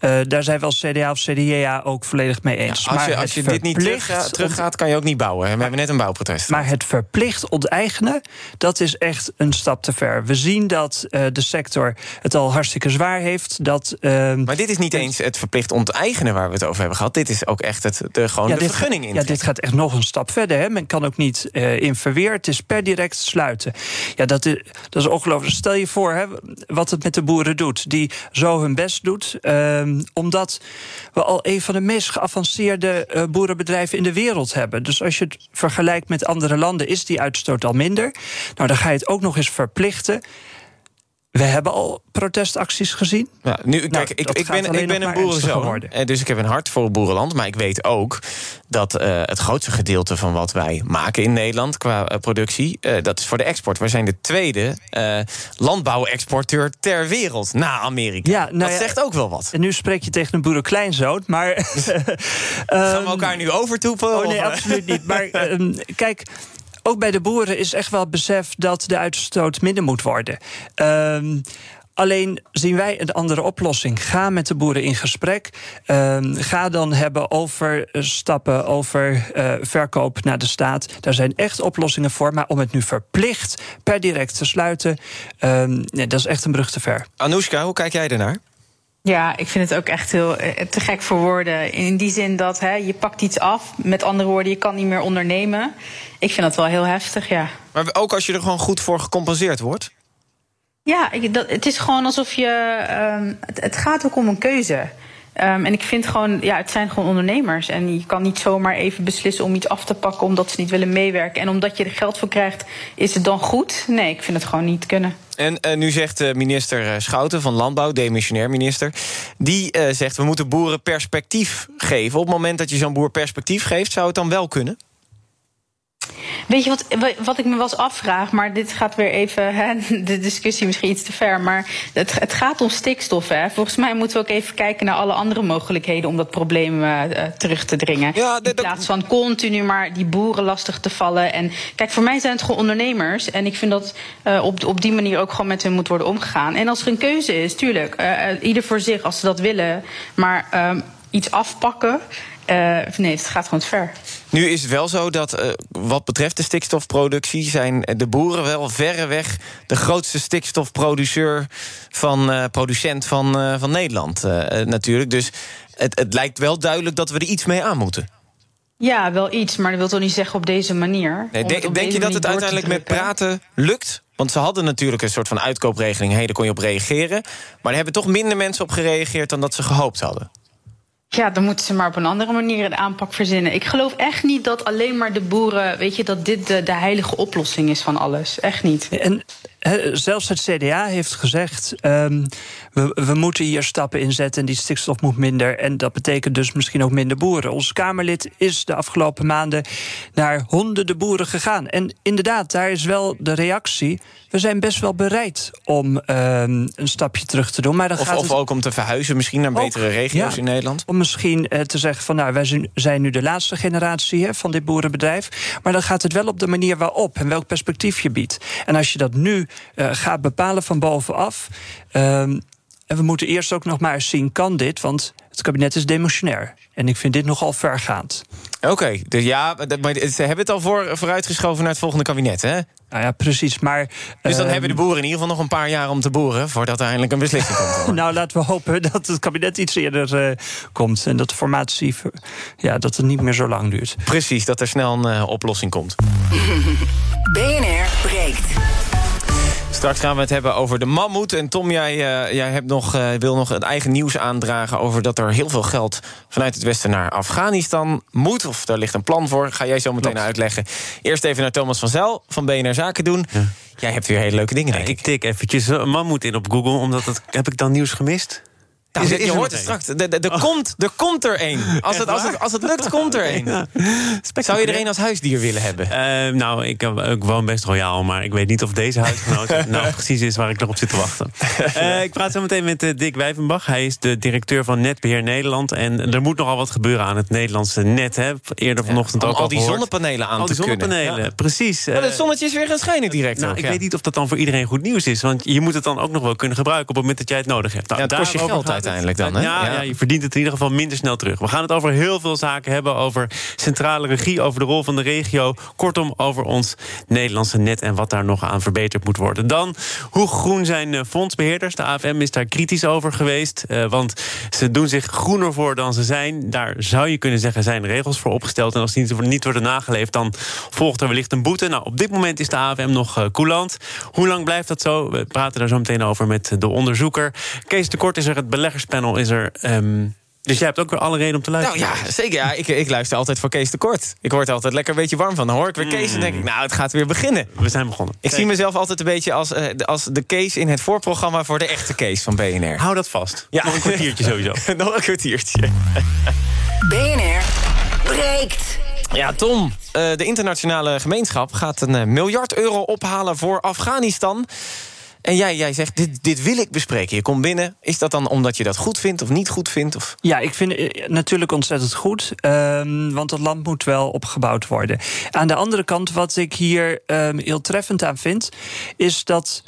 Eh, daar zijn we als CDA of CDA ook volledig mee eens. Ja, als je, Maar als je het dit niet teruggaat, teruggaat, kan je ook niet bouwen. hè? We hebben net een bouwprotest. Maar het verplicht onteigenen, dat is echt een stap te ver. We zien dat eh, de sector het al hartstikke zwaar heeft. Dat, ehm, Maar dit is niet eens het verplicht onteigenen waar we het over hebben gehad. Dit is ook echt het, de, gewoon de vergunning Ja, dit gaat echt nog een stap verder. Hè. Men kan ook niet eh, in verweer. Het is per direct sluiten. Ja, dat is, dat is ongelooflijk. Stel je voor hè, wat het met de boeren doet. Die zo hun best doet. ehm, omdat we al een van de meest geavanceerde eh, boerenbedrijven in de wereld hebben. Dus als je het vergelijkt met andere landen, is die uitstoot al minder. Nou, dan ga je het ook nog eens verplichten. We hebben al protestacties gezien. Ja, nu, Nou, kijk, ik, ik ben, ik ben een boerenzoon. eh, Dus ik heb een hart voor het boerenland. Maar ik weet ook dat eh, het grootste gedeelte van wat wij maken in Nederland qua eh, productie, dat is voor de export. We zijn de tweede landbouwexporteur ter wereld na Amerika. Ja, nou dat ja, zegt ook wel wat. En nu spreek je tegen een boerenkleinzoon, maar... [laughs] Gaan we elkaar nu overtoepen? Oh nee, absoluut niet. Maar [laughs] ehm, kijk, ook bij de boeren is echt wel besef dat de uitstoot minder moet worden. Ehm, Alleen zien wij een andere oplossing. Ga met de boeren in gesprek. Ehm, ga dan hebben over eh, stappen, over eh, verkoop naar de staat. Daar zijn echt oplossingen voor. Maar om het nu verplicht per direct te sluiten, ehm, nee, dat is echt een brug te ver. Anoushka, hoe kijk jij ernaar? Ja, ik vind het ook echt heel eh, te gek voor woorden. In die zin dat hè, je pakt iets af. Met andere woorden, je kan niet meer ondernemen. Ik vind dat wel heel heftig, ja. Maar ook als je er gewoon goed voor gecompenseerd wordt? Ja, ik, dat, het is gewoon alsof je. ehm, het, het gaat ook om een keuze. Ehm, en ik vind gewoon, ja, het zijn gewoon ondernemers. En je kan niet zomaar even beslissen om iets af te pakken omdat ze niet willen meewerken. En omdat je er geld voor krijgt, is het dan goed? Nee, ik vind het gewoon niet kunnen. En eh, nu zegt eh, minister eh, Schouten van Landbouw, demissionair minister... die zegt we moeten boeren perspectief geven. Op het moment dat je zo'n boer perspectief geeft... zou het dan wel kunnen? Weet je wat, wat ik me eens afvraag, maar dit gaat weer even hè, [laughs] de discussie misschien iets te ver. Maar het, het gaat om stikstof. Hè. Volgens mij moeten we ook even kijken naar alle andere mogelijkheden om dat probleem eh, eh, terug te dringen. In plaats van continu maar die boeren lastig te vallen. En kijk, voor mij zijn het gewoon ondernemers. En ik vind dat eh, op, op die manier ook gewoon met hun moet worden omgegaan. En als er een keuze is, tuurlijk, ieder voor zich als ze dat willen. Maar ehm, iets afpakken. nee, het gaat gewoon te ver. Nu is het wel zo dat eh, wat betreft de stikstofproductie... zijn de boeren wel verreweg de grootste stikstofproduceur... van, eh, producent van, eh, van Nederland natuurlijk. Dus het, het lijkt wel duidelijk dat we er iets mee aan moeten. Ja, wel iets, maar dat wil toch niet zeggen op deze manier. Nee, denk het op denk je dat het uiteindelijk met praten lukt? Want ze hadden natuurlijk een soort van uitkoopregeling. Hé, daar kon je op reageren. Maar er hebben toch minder mensen op gereageerd... dan dat ze gehoopt hadden. Ja, dan moeten ze maar op een andere manier een aanpak verzinnen. Ik geloof echt niet dat alleen maar de boeren, weet je, dat dit de, de heilige oplossing is van alles. Echt niet. En hè, zelfs het CDA heeft gezegd: ehm, we, we moeten hier stappen in zetten en die stikstof moet minder. En dat betekent dus misschien ook minder boeren. Ons Kamerlid is de afgelopen maanden naar honderden boeren gegaan. En inderdaad, daar is wel de reactie. We zijn best wel bereid om ehm, een stapje terug te doen. Maar dan Of, gaat of het ook om te verhuizen misschien naar Ook, betere regio's ja. in Nederland. Misschien eh, te zeggen van nou, wij zijn, nu de laatste generatie hè, van dit boerenbedrijf. Maar dan gaat het wel op de manier waarop en welk perspectief je biedt. En als je dat nu eh, gaat bepalen van bovenaf. ehm, en we moeten eerst ook nog maar eens zien, kan dit? Want het kabinet is demissionair. En ik vind dit nogal vergaand. Oké, dus ja, ze hebben het al voor, vooruitgeschoven naar het volgende kabinet, hè? Nou ja, precies. Maar, dus dan ehm, hebben de boeren in ieder geval nog een paar jaar om te boeren... voordat er eindelijk een beslissing komt. [laughs] Nou, laten we hopen dat het kabinet iets eerder eh, komt. En dat de formatie ja, dat het niet meer zo lang duurt. Precies, dat er snel een eh, oplossing komt. [laughs] BNR breekt. Straks gaan we het hebben over de mammoet. En Tom, jij, uh, jij hebt nog, uh, wil nog het eigen nieuws aandragen... over dat er heel veel geld vanuit het westen naar Afghanistan moet. Of daar ligt een plan voor. Ga jij zo meteen Klopt. uitleggen. Eerst even naar Thomas van Zel van BNR Zaken doen. Ja. Jij hebt weer hele leuke dingen, denk ik. Ik tik eventjes een mammoet in op Google, omdat dat, heb ik dan nieuws gemist? Nou, je, je hoort het straks. Er, oh. komt, er komt er één. [laughs] Als het, als, het, als het lukt, komt er [laughs] één. Ja. Zou je er één als huisdier willen hebben? Uh, nou, ik, ik, woon best royaal, maar ik weet niet of deze huisgenoot [laughs] nou precies is waar ik nog op zit te wachten. Uh, ik praat zo meteen met uh, Dick Wijvenbach. Hij is de directeur van Netbeheer Nederland. En er moet nogal wat gebeuren aan het Nederlandse net. Hè. Eerder vanochtend ja, ook al al die zonnepanelen aan al te die zonnepanelen, precies. Maar het zonnetje is weer gaan schijnen direct. Nou, ook, ik weet niet of dat dan voor iedereen goed nieuws is. Want je moet het dan ook nog wel kunnen gebruiken op het moment dat jij het nodig hebt. Nou, ja, het kost je geld uiteindelijk dan, hè? Ja, ja, je verdient het in ieder geval minder snel terug. We gaan het over heel veel zaken hebben. Over centrale regie, over de rol van de regio. Kortom, over ons Nederlandse net en wat daar nog aan verbeterd moet worden. Dan, hoe groen zijn fondsbeheerders? De AFM is daar kritisch over geweest. Uh, want ze doen zich groener voor dan ze zijn. Daar zou je kunnen zeggen, zijn regels voor opgesteld. En als die niet worden nageleefd, dan volgt er wellicht een boete. Nou, op dit moment is de AFM nog uh, coulant. Hoe lang blijft dat zo? We praten daar zo meteen over met de onderzoeker. Kees Tekort is er, het is er. Um, dus jij hebt ook weer alle reden om te luisteren. Nou ja, zeker. Ja. Ik, ik luister altijd voor Kees Tekort. Ik word er altijd lekker een beetje warm van. Dan hoor ik weer Kees en denk ik, nou, het gaat weer beginnen. We zijn begonnen. Ik zie mezelf altijd een beetje als, uh, als de Kees in het voorprogramma... voor de echte Kees van BNR. Hou dat vast. Ja. Nog een kwartiertje sowieso. [laughs] Nog een kwartiertje. BNR breekt. Ja, Tom, uh, de internationale gemeenschap gaat een uh, miljard euro ophalen voor Afghanistan... En jij, jij zegt, dit, dit wil ik bespreken. Je komt binnen. Is dat dan omdat je dat goed vindt of niet goed vindt? Of? Ja, ik vind het natuurlijk ontzettend goed. Um, want het land moet wel opgebouwd worden. Aan de andere kant, wat ik hier um, heel treffend aan vind... is dat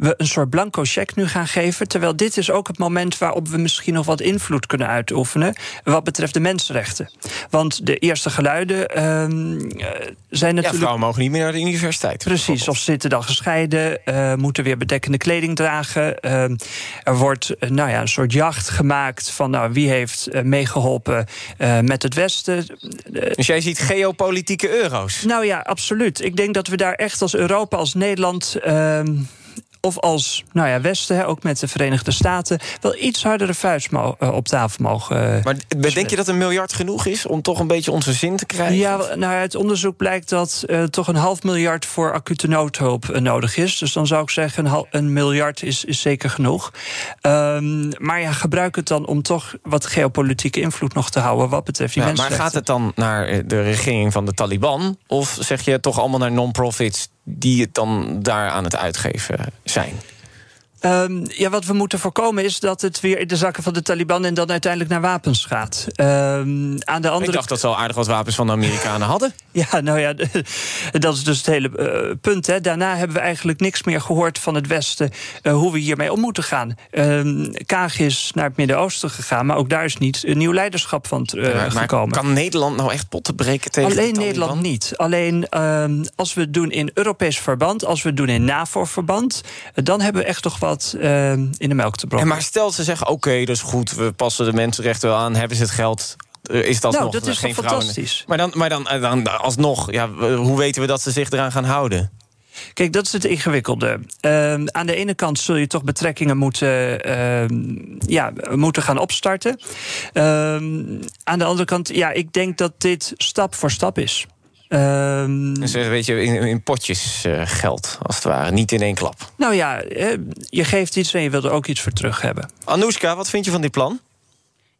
we een soort blanco cheque nu gaan geven. Terwijl dit is ook het moment waarop we misschien nog wat invloed kunnen uitoefenen. wat betreft de mensenrechten. Want de eerste geluiden uh, zijn natuurlijk. Ja, vrouwen mogen niet meer naar de universiteit. Precies, of zitten dan gescheiden, uh, moeten weer bedekkende kleding dragen. Uh, er wordt nou ja, een soort jacht gemaakt van nou, wie heeft meegeholpen met het Westen. Dus jij ziet geopolitieke euro's? Nou ja, absoluut. Ik denk dat we daar echt als Europa, als Nederland ehm, of als nou ja, Westen, ook met de Verenigde Staten, wel iets hardere vuist op tafel mogen. Uh, maar denk je dat een miljard genoeg is om toch een beetje onze zin te krijgen? Ja, nou, uit onderzoek blijkt dat uh, toch een half miljard voor acute noodhulp uh, nodig is. Dus dan zou ik zeggen, een, een miljard is, is zeker genoeg. Um, maar ja, gebruik het dan om toch wat geopolitieke invloed nog te houden wat betreft die ja, mensen. Maar gaat het dan naar de regering van de Taliban? Of zeg je toch allemaal naar non-profits die het dan daar aan het uitgeven zijn? Um, ja, wat we moeten voorkomen is dat het weer in de zakken van de Taliban en dan uiteindelijk naar wapens gaat. Um, aan de andere... Ik dacht dat ze al aardig wat wapens van de Amerikanen [laughs] hadden. ja, nou ja, [laughs] dat is dus het hele uh, punt. Hè. Daarna hebben we eigenlijk niks meer gehoord van het Westen uh, hoe we hiermee om moeten gaan. Um, Kaag is naar het Midden-Oosten gegaan, maar ook daar is niet een nieuw leiderschap van uh, ja, maar, gekomen. Kan Nederland nou echt potten breken tegen Alleen Nederland niet. Alleen als we het doen in Europees verband, als we het doen in NAVO-verband, dan hebben we echt toch wel uh, in de melk te brengen. maar stel ze zeggen: oké, okay, dat is goed, we passen de mensenrechten wel aan, hebben ze het geld. Is dat nou, nog dat is geen fantastisch. Maar dan, maar dan, dan alsnog, ja, hoe weten we dat ze zich eraan gaan houden? Kijk, dat is het ingewikkelde. Uh, aan de ene kant zul je toch betrekkingen moeten, uh, ja, moeten gaan opstarten. Uh, aan de andere kant, ja, ik denk dat dit stap voor stap is. Um, dus een beetje in, in potjes uh, geld, als het ware. Niet in één klap. Nou ja, je geeft iets en je wilt er ook iets voor terug hebben. Anoushka, wat vind je van dit plan?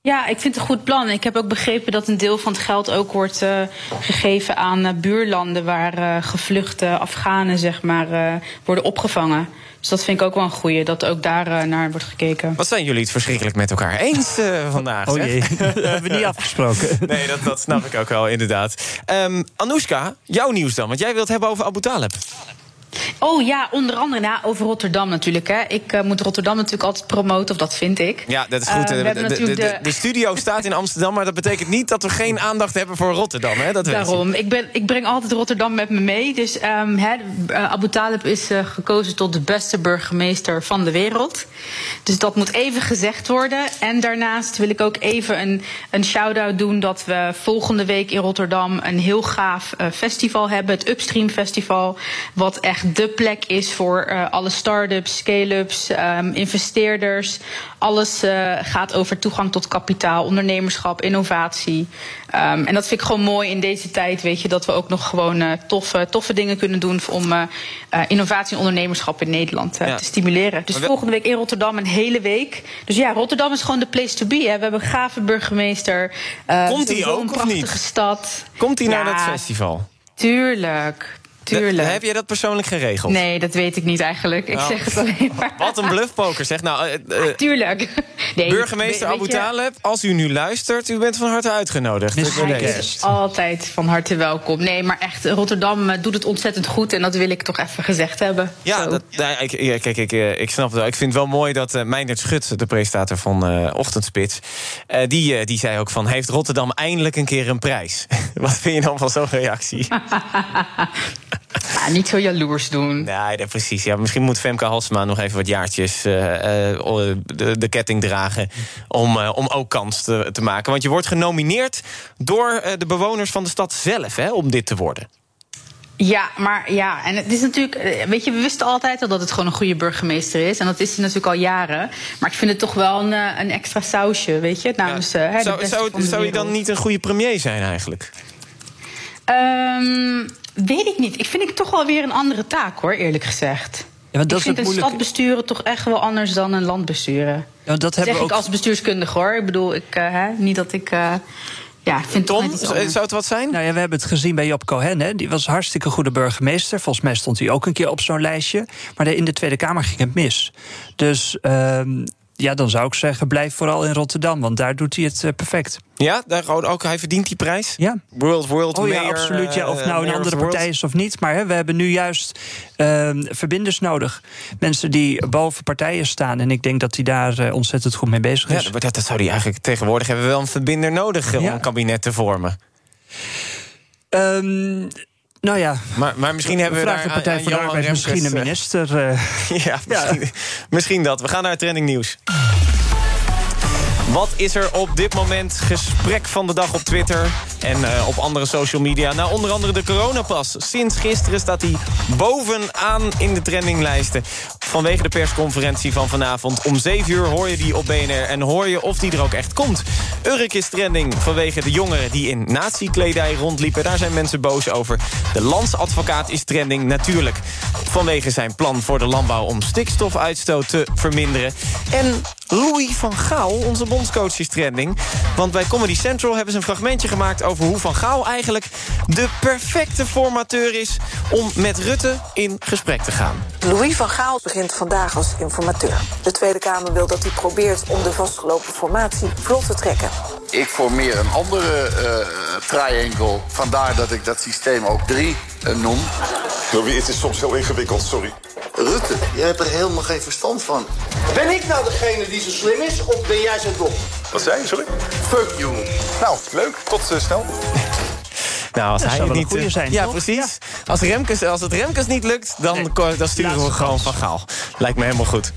Ja, ik vind het een goed plan. Ik heb ook begrepen dat een deel van het geld ook wordt uh, gegeven aan uh, buurlanden waar uh, gevluchte Afghanen zeg maar, worden opgevangen. Dus dat vind ik ook wel een goeie, dat ook daar naar wordt gekeken. Wat zijn jullie het verschrikkelijk met elkaar eens vandaag? Oh jee, [laughs] dat hebben we niet [laughs] afgesproken. nee, dat, dat snap ik ook wel, inderdaad. Um, Anoushka, jouw nieuws dan, want jij wilt het hebben over Abu Talib. Oh ja, onder andere nou, over Rotterdam natuurlijk. Hè. Ik uh, moet Rotterdam natuurlijk altijd promoten, of dat vind ik. Ja, dat is goed. Uh, de, de, de, de, studio staat in Amsterdam, maar dat betekent niet dat we geen aandacht hebben voor Rotterdam. Hè? Dat Daarom. Ik, ben, ik breng altijd Rotterdam met me mee. Dus um, hè, Abu Talib is uh, gekozen tot de beste burgemeester van de wereld. Dus dat moet even gezegd worden. En daarnaast wil ik ook even een, een shout-out doen dat we volgende week in Rotterdam een heel gaaf festival hebben. Het Upstream Festival. Wat echt de plek is voor uh, alle start-ups, scale-ups, um, investeerders. Alles uh, gaat over toegang tot kapitaal, ondernemerschap, innovatie. Um, en dat vind ik gewoon mooi in deze tijd, weet je, dat we ook nog gewoon uh, toffe, toffe dingen kunnen doen om innovatie en ondernemerschap in Nederland ja. te stimuleren. Dus volgende week in Rotterdam een hele week. Dus ja, Rotterdam is gewoon de place to be. Hè. We hebben een gave burgemeester. Komt hij ook een of prachtige niet? stad. Komt hij ja, naar dat festival? Tuurlijk. Tuurlijk. heb jij dat persoonlijk geregeld? Nee, dat weet ik niet eigenlijk. Ik Oh. zeg het alleen maar. Wat een bluffpoker, zeg. Nou, uh, uh, Tuurlijk. [laughs] Nee, burgemeester Abu Taleb, als u nu luistert, u bent van harte uitgenodigd. Ik is altijd van harte welkom. Nee, maar echt, Rotterdam eh, doet het ontzettend goed. En dat wil ik toch even gezegd hebben. Ja, dat, nou, ik, ja, kijk, ik, eh, ik snap het wel. Ik vind het wel mooi dat uh, Meindert Schut, de presentator van eh, Ochtendspits... eh, die, eh, die zei ook van, heeft Rotterdam eindelijk een keer een prijs? [laughs] Wat vind je dan van zo'n reactie? [laughs] Niet zo jaloers doen. Nee, dat, precies. Ja, misschien moet Femke Halsema nog even wat jaartjes eh, eh, de, de ketting dragen... om, eh, om ook kans te, te maken. Want je wordt genomineerd door de bewoners van de stad zelf... Hè, om dit te worden. Ja, maar ja, en het is natuurlijk, weet je, we wisten altijd al dat het gewoon een goede burgemeester is. En dat is hij natuurlijk al jaren. Maar ik vind het toch wel een, een extra sausje, weet je, namens hè, Zou, zou, zou je dan niet een goede premier zijn eigenlijk? Ehm, weet ik niet. Ik vind ik toch wel weer een andere taak, hoor, eerlijk gezegd. maar dat ik vind het een stad besturen toch echt wel anders dan een land besturen. Ja, dat zeg hebben we ik ook- als bestuurskundige, hoor. Ik bedoel, ik, eh, hè, niet dat ik... eh, ja, ik vind het iets anders. het wat zijn? Nou ja, we hebben het gezien bij Job Cohen. Hè. Die was een hartstikke goede burgemeester. Volgens mij stond hij ook een keer op zo'n lijstje. Maar in de Tweede Kamer ging het mis. Dus ehm, ja, dan zou ik zeggen, blijf vooral in Rotterdam. Want daar doet hij het eh, perfect. Ja, daar gewoon ook, hij verdient die prijs? Ja. World, World Oh ja, absoluut. Ja. Of eh, nou een andere partij is of niet. Maar hè, we hebben nu juist ehm, verbinders nodig. Mensen die boven partijen staan. En ik denk dat hij daar eh, ontzettend goed mee bezig Ja, is. maar dat, dat zou hij eigenlijk tegenwoordig hebben we wel een verbinder nodig om Ja. een kabinet te vormen. Ehm, nou ja. Maar, maar misschien hebben we Vraag daar de Partij aan- van de Arbeid misschien een Remkes, minister. eh. [laughs] eh, ja, misschien, misschien dat. We gaan naar het trending nieuws. Wat is er op dit moment gesprek van de dag op Twitter en eh, op andere social media? Nou, onder andere de coronapas. Sinds gisteren staat hij bovenaan in de trendinglijsten. Vanwege de persconferentie van vanavond. Om 7 uur hoor je die op BNR en hoor je of die er ook echt komt. Urk is trending vanwege de jongeren die in nazi-kledij rondliepen. Daar zijn mensen boos over. De landsadvocaat is trending natuurlijk. Vanwege zijn plan voor de landbouw om stikstofuitstoot te verminderen. En Louis van Gaal, onze bondscoach, is trending. Want bij Comedy Central hebben ze een fragmentje gemaakt... over hoe Van Gaal eigenlijk de perfecte formateur is... om met Rutte in gesprek te gaan. Louis van Gaal begint vandaag als informateur. De Tweede Kamer wil dat hij probeert om de vastgelopen formatie vlot te trekken. Ik formeer een andere eh triangle. Vandaar dat ik dat systeem ook drie eh, noem. Louis, het is soms heel ingewikkeld, sorry. Rutte, jij hebt er helemaal geen verstand van. Ben ik nou degene die zo slim is, of ben jij zo dom? Wat zei je, sorry? Fuck you. Nou, leuk. Tot eh, snel. Nou, als Dat hij het niet... eh, zijn, ja, toch? precies. Als, Remkes, als het Remkes niet lukt, dan, dan sturen we gewoon. Van Gaal. Lijkt me helemaal goed.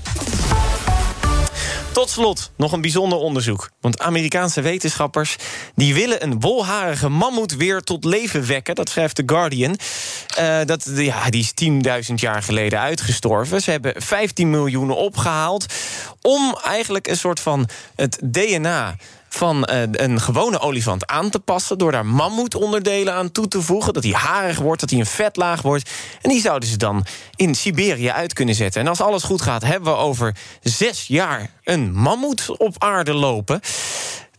Tot slot nog een bijzonder onderzoek. Want Amerikaanse wetenschappers die willen een wolharige mammoet weer tot leven wekken. Dat schrijft The Guardian. Eh, dat, ja, die is 10.000 jaar geleden uitgestorven. Ze hebben 15 miljoen opgehaald om eigenlijk een soort van het DNA van eh, een gewone olifant aan te passen... door daar mammoetonderdelen aan toe te voegen. Dat hij harig wordt, dat hij een vetlaag wordt. En die zouden ze dan in Siberië uit kunnen zetten. En als alles goed gaat, hebben we over zes jaar... een mammoet op aarde lopen.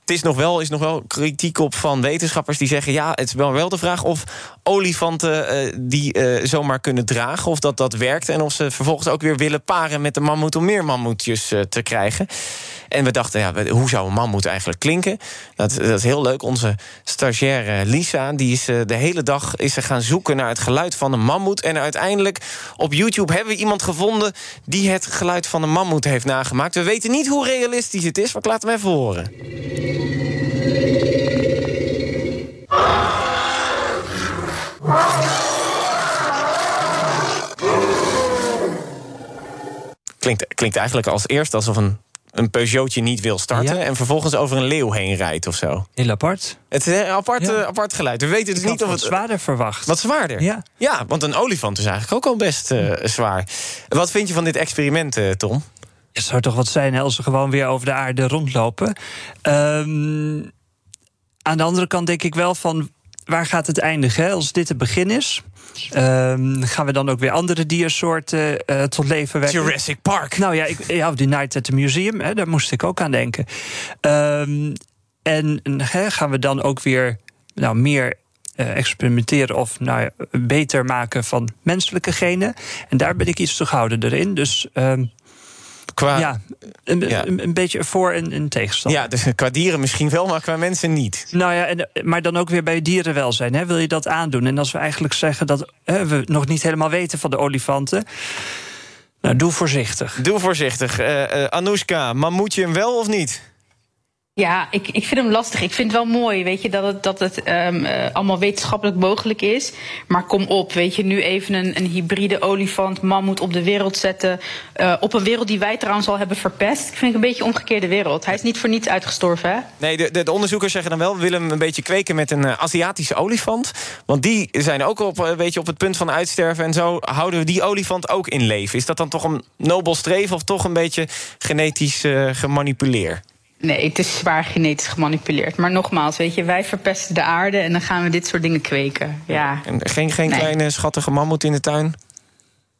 Het is nog, wel, is nog wel kritiek op van wetenschappers die zeggen... ja, het is wel, wel de vraag of olifanten eh, die eh, zomaar kunnen dragen... of dat dat werkt en of ze vervolgens ook weer willen paren met de mammoet... om meer mammoetjes eh, te krijgen. En we dachten, ja, hoe zou een mammoet eigenlijk klinken? Dat, dat is heel leuk. Onze stagiaire Lisa, die is de hele dag is ze gaan zoeken... naar het geluid van een mammoet. En uiteindelijk op YouTube hebben we iemand gevonden... die het geluid van een mammoet heeft nagemaakt. We weten niet hoe realistisch het is, maar ik laat hem even horen. Klinkt, klinkt eigenlijk als eerst alsof een, een Peugeotje niet wil starten... en vervolgens over een leeuw heen rijdt of zo. Heel apart. Het is een apart, eh, apart geluid. We weten dus niet of wat het... zwaarder verwacht. Wat zwaarder? Ja. ja, want een olifant is eigenlijk ook al best eh, zwaar. Wat vind je van dit experiment, eh, Tom? Het zou toch wat zijn hè, als ze gewoon weer over de aarde rondlopen. Ehm, aan de andere kant denk ik wel van... waar gaat het eindigen? Hè? Als dit het begin is... ehm, gaan we dan ook weer andere diersoorten eh, tot leven wekken? Jurassic Park. Nou ja, ik, ja The Night at the Museum, hè, daar moest ik ook aan denken. Ehm, en hè, gaan we dan ook weer nou, meer eh, experimenteren of nou, ja, beter maken van menselijke genen? En daar ben ik iets terughoudender in. Dus ehm, Qua, ja, een, Een, een beetje voor en een tegenstand. Ja, dus qua dieren misschien wel, maar qua mensen niet. Nou ja, en, maar dan ook weer bij dierenwelzijn. Hè, wil je dat aandoen? En als we eigenlijk zeggen dat hè, we nog niet helemaal weten van de olifanten. Nou, doe voorzichtig. Doe voorzichtig. Eh, Anoushka, maar moet je hem wel of niet? Ja, ik, ik vind hem lastig. Ik vind het wel mooi, weet je, dat het, dat het ehm, eh, allemaal wetenschappelijk mogelijk is. Maar kom op, weet je, nu even een, een hybride olifant, mammoet op de wereld zetten. eh, op een wereld die wij trouwens al hebben verpest. Ik vind het een beetje een omgekeerde wereld. Hij is niet voor niets uitgestorven, hè? Nee, de, de, de onderzoekers zeggen dan wel... we willen hem een beetje kweken met een eh, Aziatische olifant. Want die zijn ook op, een beetje op het punt van uitsterven... en zo houden we die olifant ook in leven. Is dat dan toch een nobel streven of toch een beetje genetisch gemanipuleerd? Nee, het is zwaar genetisch gemanipuleerd. Maar nogmaals, weet je, wij verpesten de aarde en dan gaan we dit soort dingen kweken. Ja. En geen geen Nee. kleine schattige mammoet in de tuin?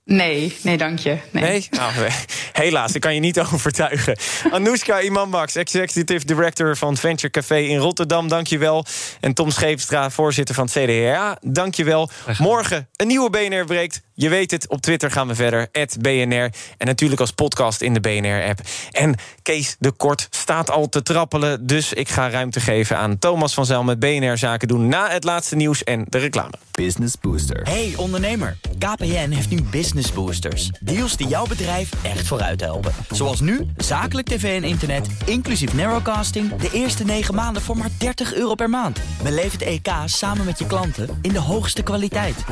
Nee, nee, dank je. Nee. Nee? Nou, nee. helaas, ik kan je niet [laughs] overtuigen. Anoushka Imanbaks, Executive Director van Venture Café in Rotterdam, dank je wel. En Tom Scheepstra, voorzitter van het CDA, dank je wel. Morgen een nieuwe BNR breekt. Je weet het, op Twitter gaan we verder, BNR. En natuurlijk als podcast in de BNR-app. En Kees de Kort staat al te trappelen... dus ik ga ruimte geven aan Thomas van Zel met BNR Zaken doen... na het laatste nieuws en de reclame. Business Booster. Hey ondernemer, KPN heeft nu Business Boosters. Deals die jouw bedrijf echt vooruit helpen. Zoals nu, zakelijk tv en internet, inclusief narrowcasting... de eerste 9 maanden voor maar 30 euro per maand. Beleef het EK samen met je klanten in de hoogste kwaliteit.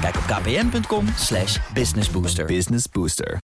Kijk op kpn.com slash businessbooster. Business Booster.